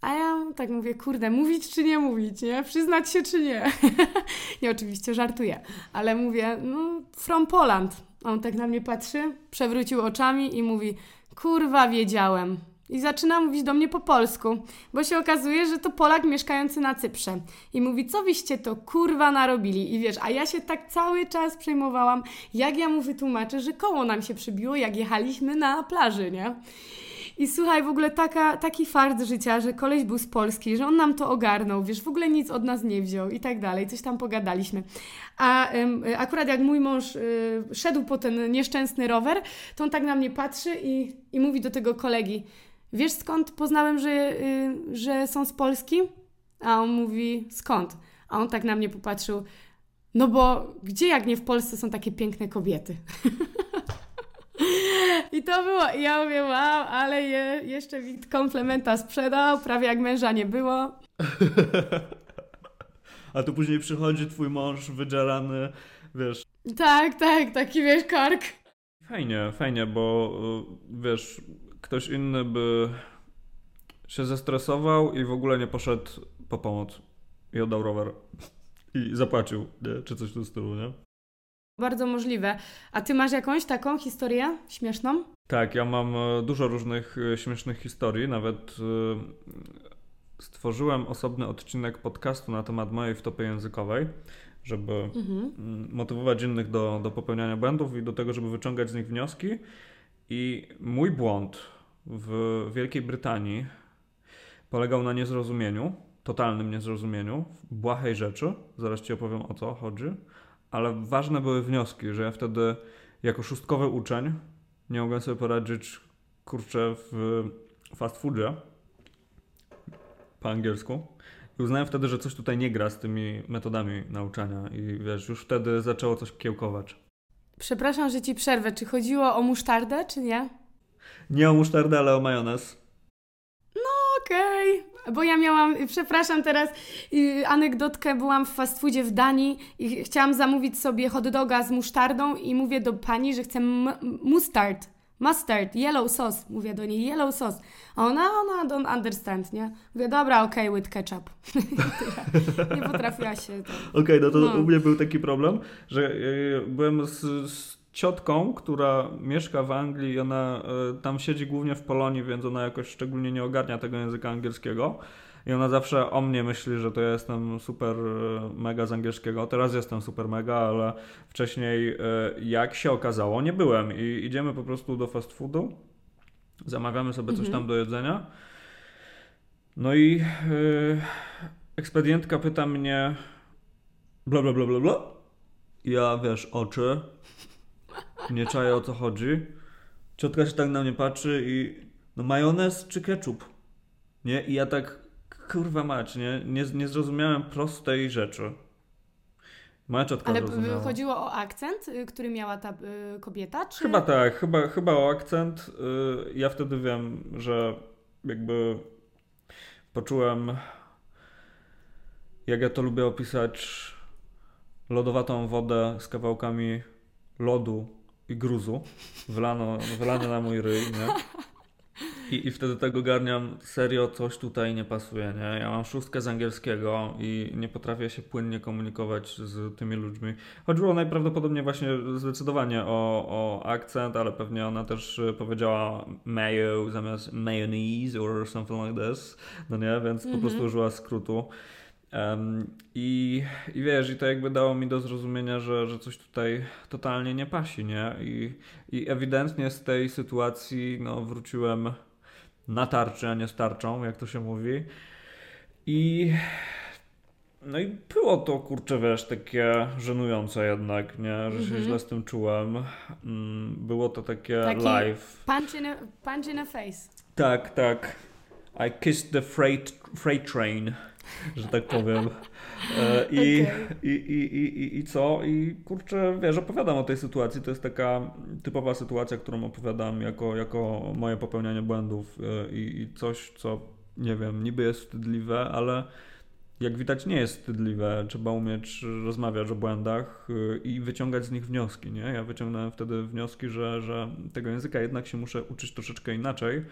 A ja tak mówię, kurde, mówić czy nie mówić, nie? Przyznać się czy nie? nie, oczywiście żartuję, ale mówię, no, from Poland. On tak na mnie patrzy, przewrócił oczami i mówi, kurwa, wiedziałem. I zaczyna mówić do mnie po polsku, bo się okazuje, że to Polak mieszkający na Cyprze. I mówi, co wyście to kurwa narobili? I wiesz, a ja się tak cały czas przejmowałam, jak ja mu wytłumaczę, że koło nam się przybiło, jak jechaliśmy na plaży, nie? I słuchaj, w ogóle taka, taki fart życia, że koleś był z Polski, że on nam to ogarnął, wiesz, w ogóle nic od nas nie wziął i tak dalej, coś tam pogadaliśmy. A ym, akurat jak mój mąż y, szedł po ten nieszczęsny rower, to on tak na mnie patrzy i, i mówi do tego kolegi, wiesz skąd poznałem, że, yy, że są z Polski? A on mówi, skąd? A on tak na mnie popatrzył, no bo gdzie jak nie w Polsce są takie piękne kobiety? I to było, i ja mówię, wow, ale je, jeszcze mi komplementa sprzedał, prawie jak męża nie było. A tu później przychodzi twój mąż wydzierany, wiesz. Tak, tak, taki wiesz, kark. Fajnie, fajnie, bo y, wiesz, ktoś inny by się zestresował i w ogóle nie poszedł po pomoc i oddał rower i zapłacił, nie? czy coś w tym stylu, nie? Bardzo możliwe. A ty masz jakąś taką historię śmieszną? Tak, ja mam e, dużo różnych e, śmiesznych historii. Nawet stworzyłem osobny odcinek podcastu na temat mojej wtopy językowej, żeby mhm. motywować innych do, do popełniania błędów i do tego, żeby wyciągać z nich wnioski. I mój błąd w Wielkiej Brytanii polegał na niezrozumieniu, totalnym niezrozumieniu, błahej rzeczy. Zaraz ci opowiem o co chodzi. Ale ważne były wnioski, że ja wtedy jako szóstkowy uczeń nie mogłem sobie poradzić kurczę w fast foodzie po angielsku. I uznałem wtedy, że coś tutaj nie gra z tymi metodami nauczania i wiesz, już wtedy zaczęło coś kiełkować. Przepraszam, że ci przerwę. Czy chodziło o musztardę, czy nie? Nie o musztardę, ale o majonez. No okej. Okay. Bo ja miałam, przepraszam teraz, anegdotkę, byłam w fast foodzie w Danii i chciałam zamówić sobie hot doga z musztardą i mówię do pani, że chcę mustard mustard, yellow sauce. Mówię do niej, yellow sauce. A ona, ona don't understand, nie? Mówię, dobra, okej, okay, with ketchup. nie potrafiła się. Okej, okay, no to no. u mnie był taki problem, że e, byłem z, z ciotką, która mieszka w Anglii i ona y, tam siedzi głównie w Polonii, więc ona jakoś szczególnie nie ogarnia tego języka angielskiego. I ona zawsze o mnie myśli, że to ja jestem super e, mega z angielskiego. Teraz jestem super mega, ale wcześniej, e, jak się okazało, nie byłem. I idziemy po prostu do fast foodu, zamawiamy sobie coś mhm. tam do jedzenia. No i yy, ekspedientka pyta mnie bla bla bla bla bla. Ja wiesz, oczy. Nie czaję o co chodzi. Ciotka się tak na mnie patrzy i no majonez czy ketchup? Nie? I ja tak kurwa mać, nie? Nie, nie zrozumiałem prostej rzeczy. Moja ciotka Ale zrozumiała. chodziło o akcent, y, który miała ta y, kobieta? Czy... Chyba tak, chyba, chyba o akcent. Y, ja wtedy wiem, że jakby poczułem, jak ja to lubię opisać, lodowatą wodę z kawałkami lodu i gruzu wylano, wylane na mój ryj, nie? I, I wtedy tego ogarniam, serio coś tutaj nie pasuje, nie? Ja mam szóstkę z angielskiego i nie potrafię się płynnie komunikować z tymi ludźmi. Chodziło najprawdopodobniej właśnie zdecydowanie o, o akcent, ale pewnie ona też powiedziała mayo zamiast mayonnaise or something like this, no nie? Więc mm -hmm. po prostu mhm. użyła skrótu. Um, i, I wiesz, i to jakby dało mi do zrozumienia, że, że coś tutaj totalnie nie pasi, nie? I, I ewidentnie z tej sytuacji no, wróciłem na tarczy, a nie starczą, jak to się mówi. I no i było to, kurczę, wiesz, takie żenujące jednak, nie? Że się mm -hmm. źle z tym czułem. Mm, było to takie Taki live. Punch in, a, punch in a face. Tak, tak. I kissed the freight, freight train, że tak powiem. E, I, okay. i, i, i, I co? I kurczę, wiesz, opowiadam o tej sytuacji. To jest taka typowa sytuacja, którą opowiadam jako, jako moje popełnianie błędów e, i, i coś, co nie wiem, niby jest wstydliwe, ale jak widać nie jest wstydliwe. Trzeba umieć rozmawiać o błędach e, i wyciągać z nich wnioski, nie? Ja wyciągnąłem wtedy wnioski, że, że tego języka jednak się muszę uczyć troszeczkę inaczej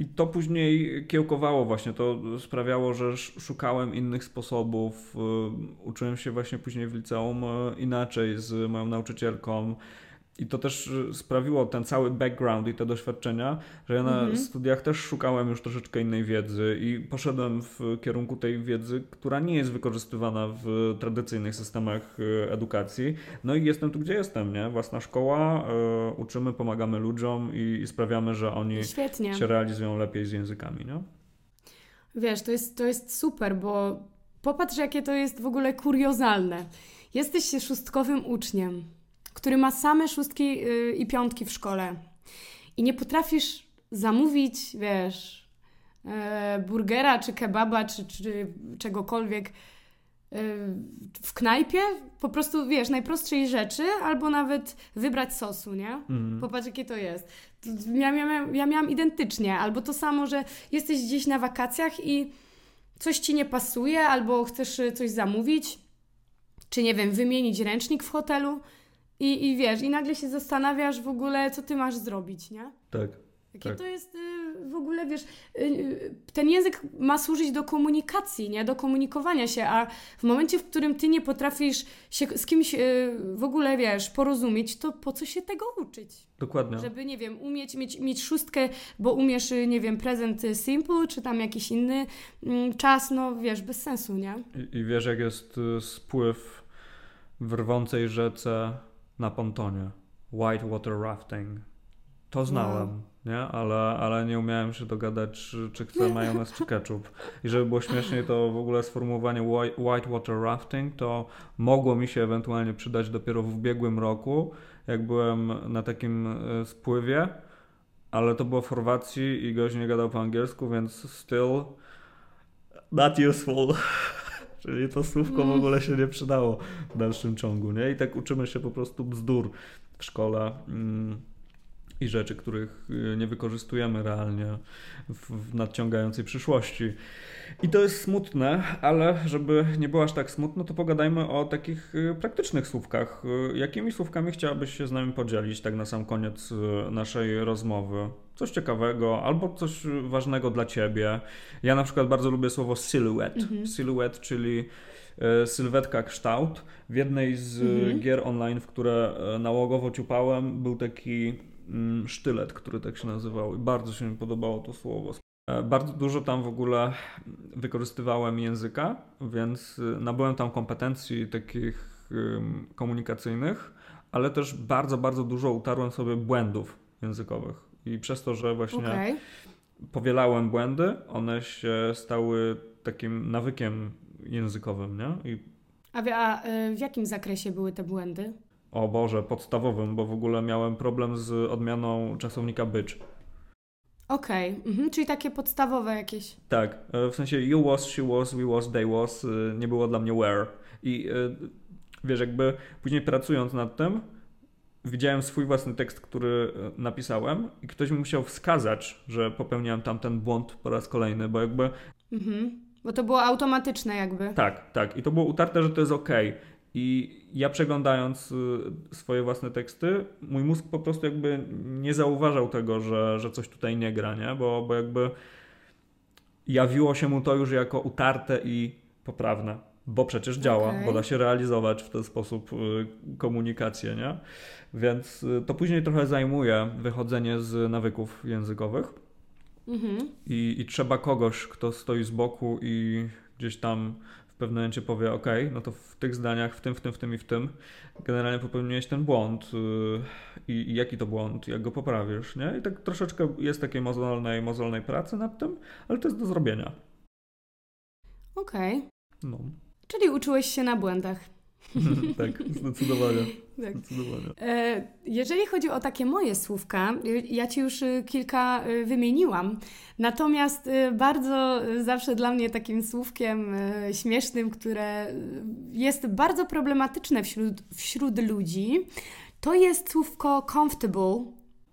i to później kiełkowało właśnie, to sprawiało, że szukałem innych sposobów. Y, uczyłem się właśnie później w liceum y, inaczej z moją nauczycielką. I to też y, sprawiło ten cały background i te doświadczenia, że ja na mhm. studiach też szukałem już troszeczkę innej wiedzy i poszedłem w kierunku tej wiedzy, która nie jest wykorzystywana w tradycyjnych systemach y, edukacji. No i jestem tu, gdzie jestem, nie? Własna szkoła, y, uczymy, pomagamy ludziom i, sprawiamy, że oni Świetnie. się realizują lepiej z językami, nie? Wiesz, to jest, to jest super, bo popatrz, jakie to jest w ogóle kuriozalne. Jesteś się szóstkowym uczniem który ma same szóstki yy, i piątki w szkole i nie potrafisz zamówić, wiesz, yy, burgera czy kebaba czy, czy czegokolwiek yy, w knajpie, po prostu, wiesz, najprostszej rzeczy, albo nawet wybrać sosu, nie? Mm. Popatrz, jakie to jest. Ja miałam, ja miałam identycznie, albo to samo, że jesteś gdzieś na wakacjach i coś ci nie pasuje, albo chcesz coś zamówić, czy nie wiem, wymienić ręcznik w hotelu i, I wiesz, i nagle się zastanawiasz w ogóle, co ty masz zrobić, nie? Tak. Jakie Tak. to jest y, w ogóle, wiesz, y, y, ten język ma służyć do komunikacji, nie? Do komunikowania się, a w momencie, w którym ty nie potrafisz się z kimś w ogóle, wiesz, porozumieć, to po co się tego uczyć? Dokładnie. Żeby, nie wiem, umieć mieć, mieć szóstkę, bo umiesz, nie wiem, prezent simple, czy tam jakiś inny mm, czas, no wiesz, bez sensu, nie? I, I wiesz, jak jest spływ w rwącej rzece na pontonie. Whitewater rafting. To znałem, nie? Ale, ale nie umiałem się dogadać, czy, czy chcę majonez czy ketchup. I żeby było śmieszniej, to w ogóle sformułowanie white, whitewater rafting to mogło mi się ewentualnie przydać dopiero w ubiegłym roku, jak byłem na takim y, spływie, ale to było w Chorwacji i gość nie gadał po angielsku, więc still not useful. Czyli to słówko w ogóle się nie przydało w dalszym ciągu, nie? I tak uczymy się po prostu bzdur w szkole mm, i rzeczy, których y, nie wykorzystujemy realnie w, nadciągającej przyszłości. I to jest smutne, ale żeby nie było aż tak smutno, to pogadajmy o takich y, praktycznych słówkach. Y, Jakimi słówkami chciałabyś się z nami podzielić, tak na sam koniec naszej rozmowy? Coś ciekawego albo coś ważnego dla ciebie. Ja na przykład bardzo lubię słowo silhouette. Mhm. Silhouette, czyli y, sylwetka, kształt. W jednej z y, Mhm. gier online, w które y, nałogowo ciupałem, był taki mm, sztylet, który tak się nazywał i bardzo się mi podobało to słowo. E, Bardzo dużo tam w ogóle wykorzystywałem języka, więc nabyłem tam kompetencji takich komunikacyjnych, ale też bardzo, bardzo dużo utarłem sobie błędów językowych. I przez to, że właśnie Okej. powielałem błędy, one się stały takim nawykiem językowym, nie? I A, wie- a y, w jakim zakresie były te błędy? o Boże, podstawowym, bo w ogóle miałem problem z odmianą czasownika być. Okej, mhm, czyli takie podstawowe jakieś. Tak, e, w sensie you was, she was, we was, they was, y, nie było dla mnie were. I y, wiesz, jakby później pracując nad tym, widziałem swój własny tekst, który e, napisałem i ktoś mi musiał wskazać, że popełniałem tamten błąd po raz kolejny, bo jakby Mhm. Bo to było automatyczne jakby. tak, tak. I to było utarte, że to jest ok. I ja przeglądając y, swoje własne teksty, mój mózg po prostu jakby nie zauważał tego, że, że coś tutaj nie gra, nie? Bo, bo jakby jawiło się mu to już jako utarte i poprawne. Bo przecież działa, Okej. bo da się realizować w ten sposób y, komunikację, nie? Więc y, to później trochę zajmuje wychodzenie z nawyków językowych. Mhm. I, I trzeba kogoś, kto stoi z boku i gdzieś tam w pewnym momencie powie, ok, no to w tych zdaniach, w tym, w tym, w tym i w tym generalnie popełniłeś ten błąd yy, i, i jaki to błąd, jak go poprawisz, nie? I tak troszeczkę jest takiej mozolnej, mozolnej pracy nad tym, ale to jest do zrobienia. Okej. No, Czyli uczyłeś się na błędach. tak, zdecydowanie, Tak. zdecydowanie. E, Jeżeli chodzi o takie moje słówka, y, ja Ci już y, kilka wymieniłam. Natomiast bardzo zawsze dla mnie takim słówkiem śmiesznym, które jest bardzo problematyczne wśród, wśród ludzi, to jest słówko comfortable.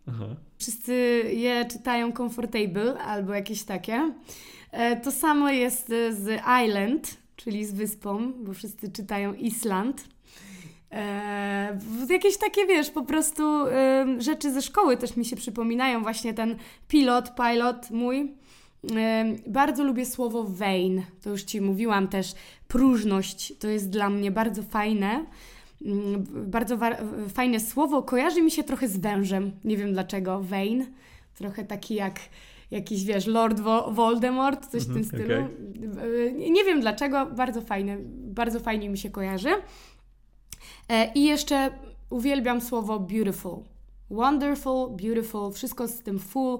Aha. Wszyscy je czytają comfortable albo jakieś takie. E, To samo jest e, z island, czyli z wyspą, bo wszyscy czytają Island. E, jakieś takie, wiesz, po prostu em, rzeczy ze szkoły też mi się przypominają. Właśnie ten pilot, pilot mój. Em, bardzo lubię słowo vain. To już Ci mówiłam też. Próżność to jest dla mnie bardzo fajne. Mm, Bardzo fajne słowo. Kojarzy mi się trochę z wężem. Nie wiem dlaczego. Vain. Trochę taki jak jakiś, wiesz, Lord Wo- Voldemort, coś w tym Mhm, stylu. Y, Nie wiem dlaczego. Bardzo fajne. Bardzo fajnie mi się kojarzy. E, I jeszcze uwielbiam słowo beautiful. Wonderful, beautiful, wszystko z tym full.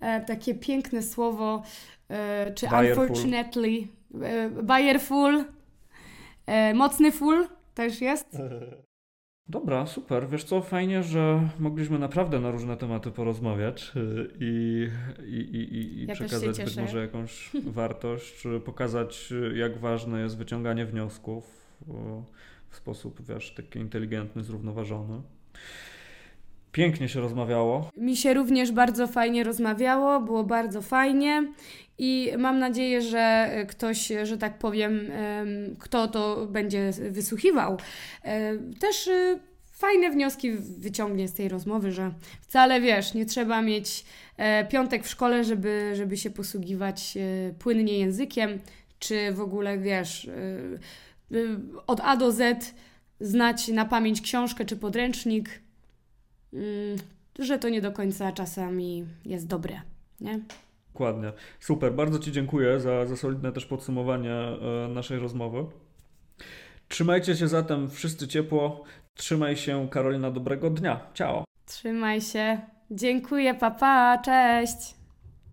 E, takie piękne słowo. E, czy Bayerful. unfortunately. Bayerful. Mocny full też jest. Dobra, super. Wiesz co, fajnie, że mogliśmy naprawdę na różne tematy porozmawiać y, i, i, i, i, Ja przekazać być może jakąś wartość, czy pokazać, y, jak ważne jest wyciąganie wniosków y, w sposób, wiesz, taki inteligentny, zrównoważony. Pięknie się rozmawiało. Mi się również bardzo fajnie rozmawiało, było bardzo fajnie i mam nadzieję, że ktoś, że tak powiem, em, kto to będzie wysłuchiwał, e, też e, fajne wnioski wyciągnie z tej rozmowy, że wcale wiesz, nie trzeba mieć e, piątek w szkole, żeby, żeby się posługiwać płynnie językiem, czy w ogóle wiesz, od A do Z znać na pamięć książkę czy podręcznik, że to nie do końca czasami jest dobre, nie? Dokładnie. Super, bardzo Ci dziękuję za, za solidne też podsumowanie e, naszej rozmowy. Trzymajcie się zatem wszyscy ciepło. Trzymaj się, Karolina, dobrego dnia. Ciao. Trzymaj się. Dziękuję, papa, cześć.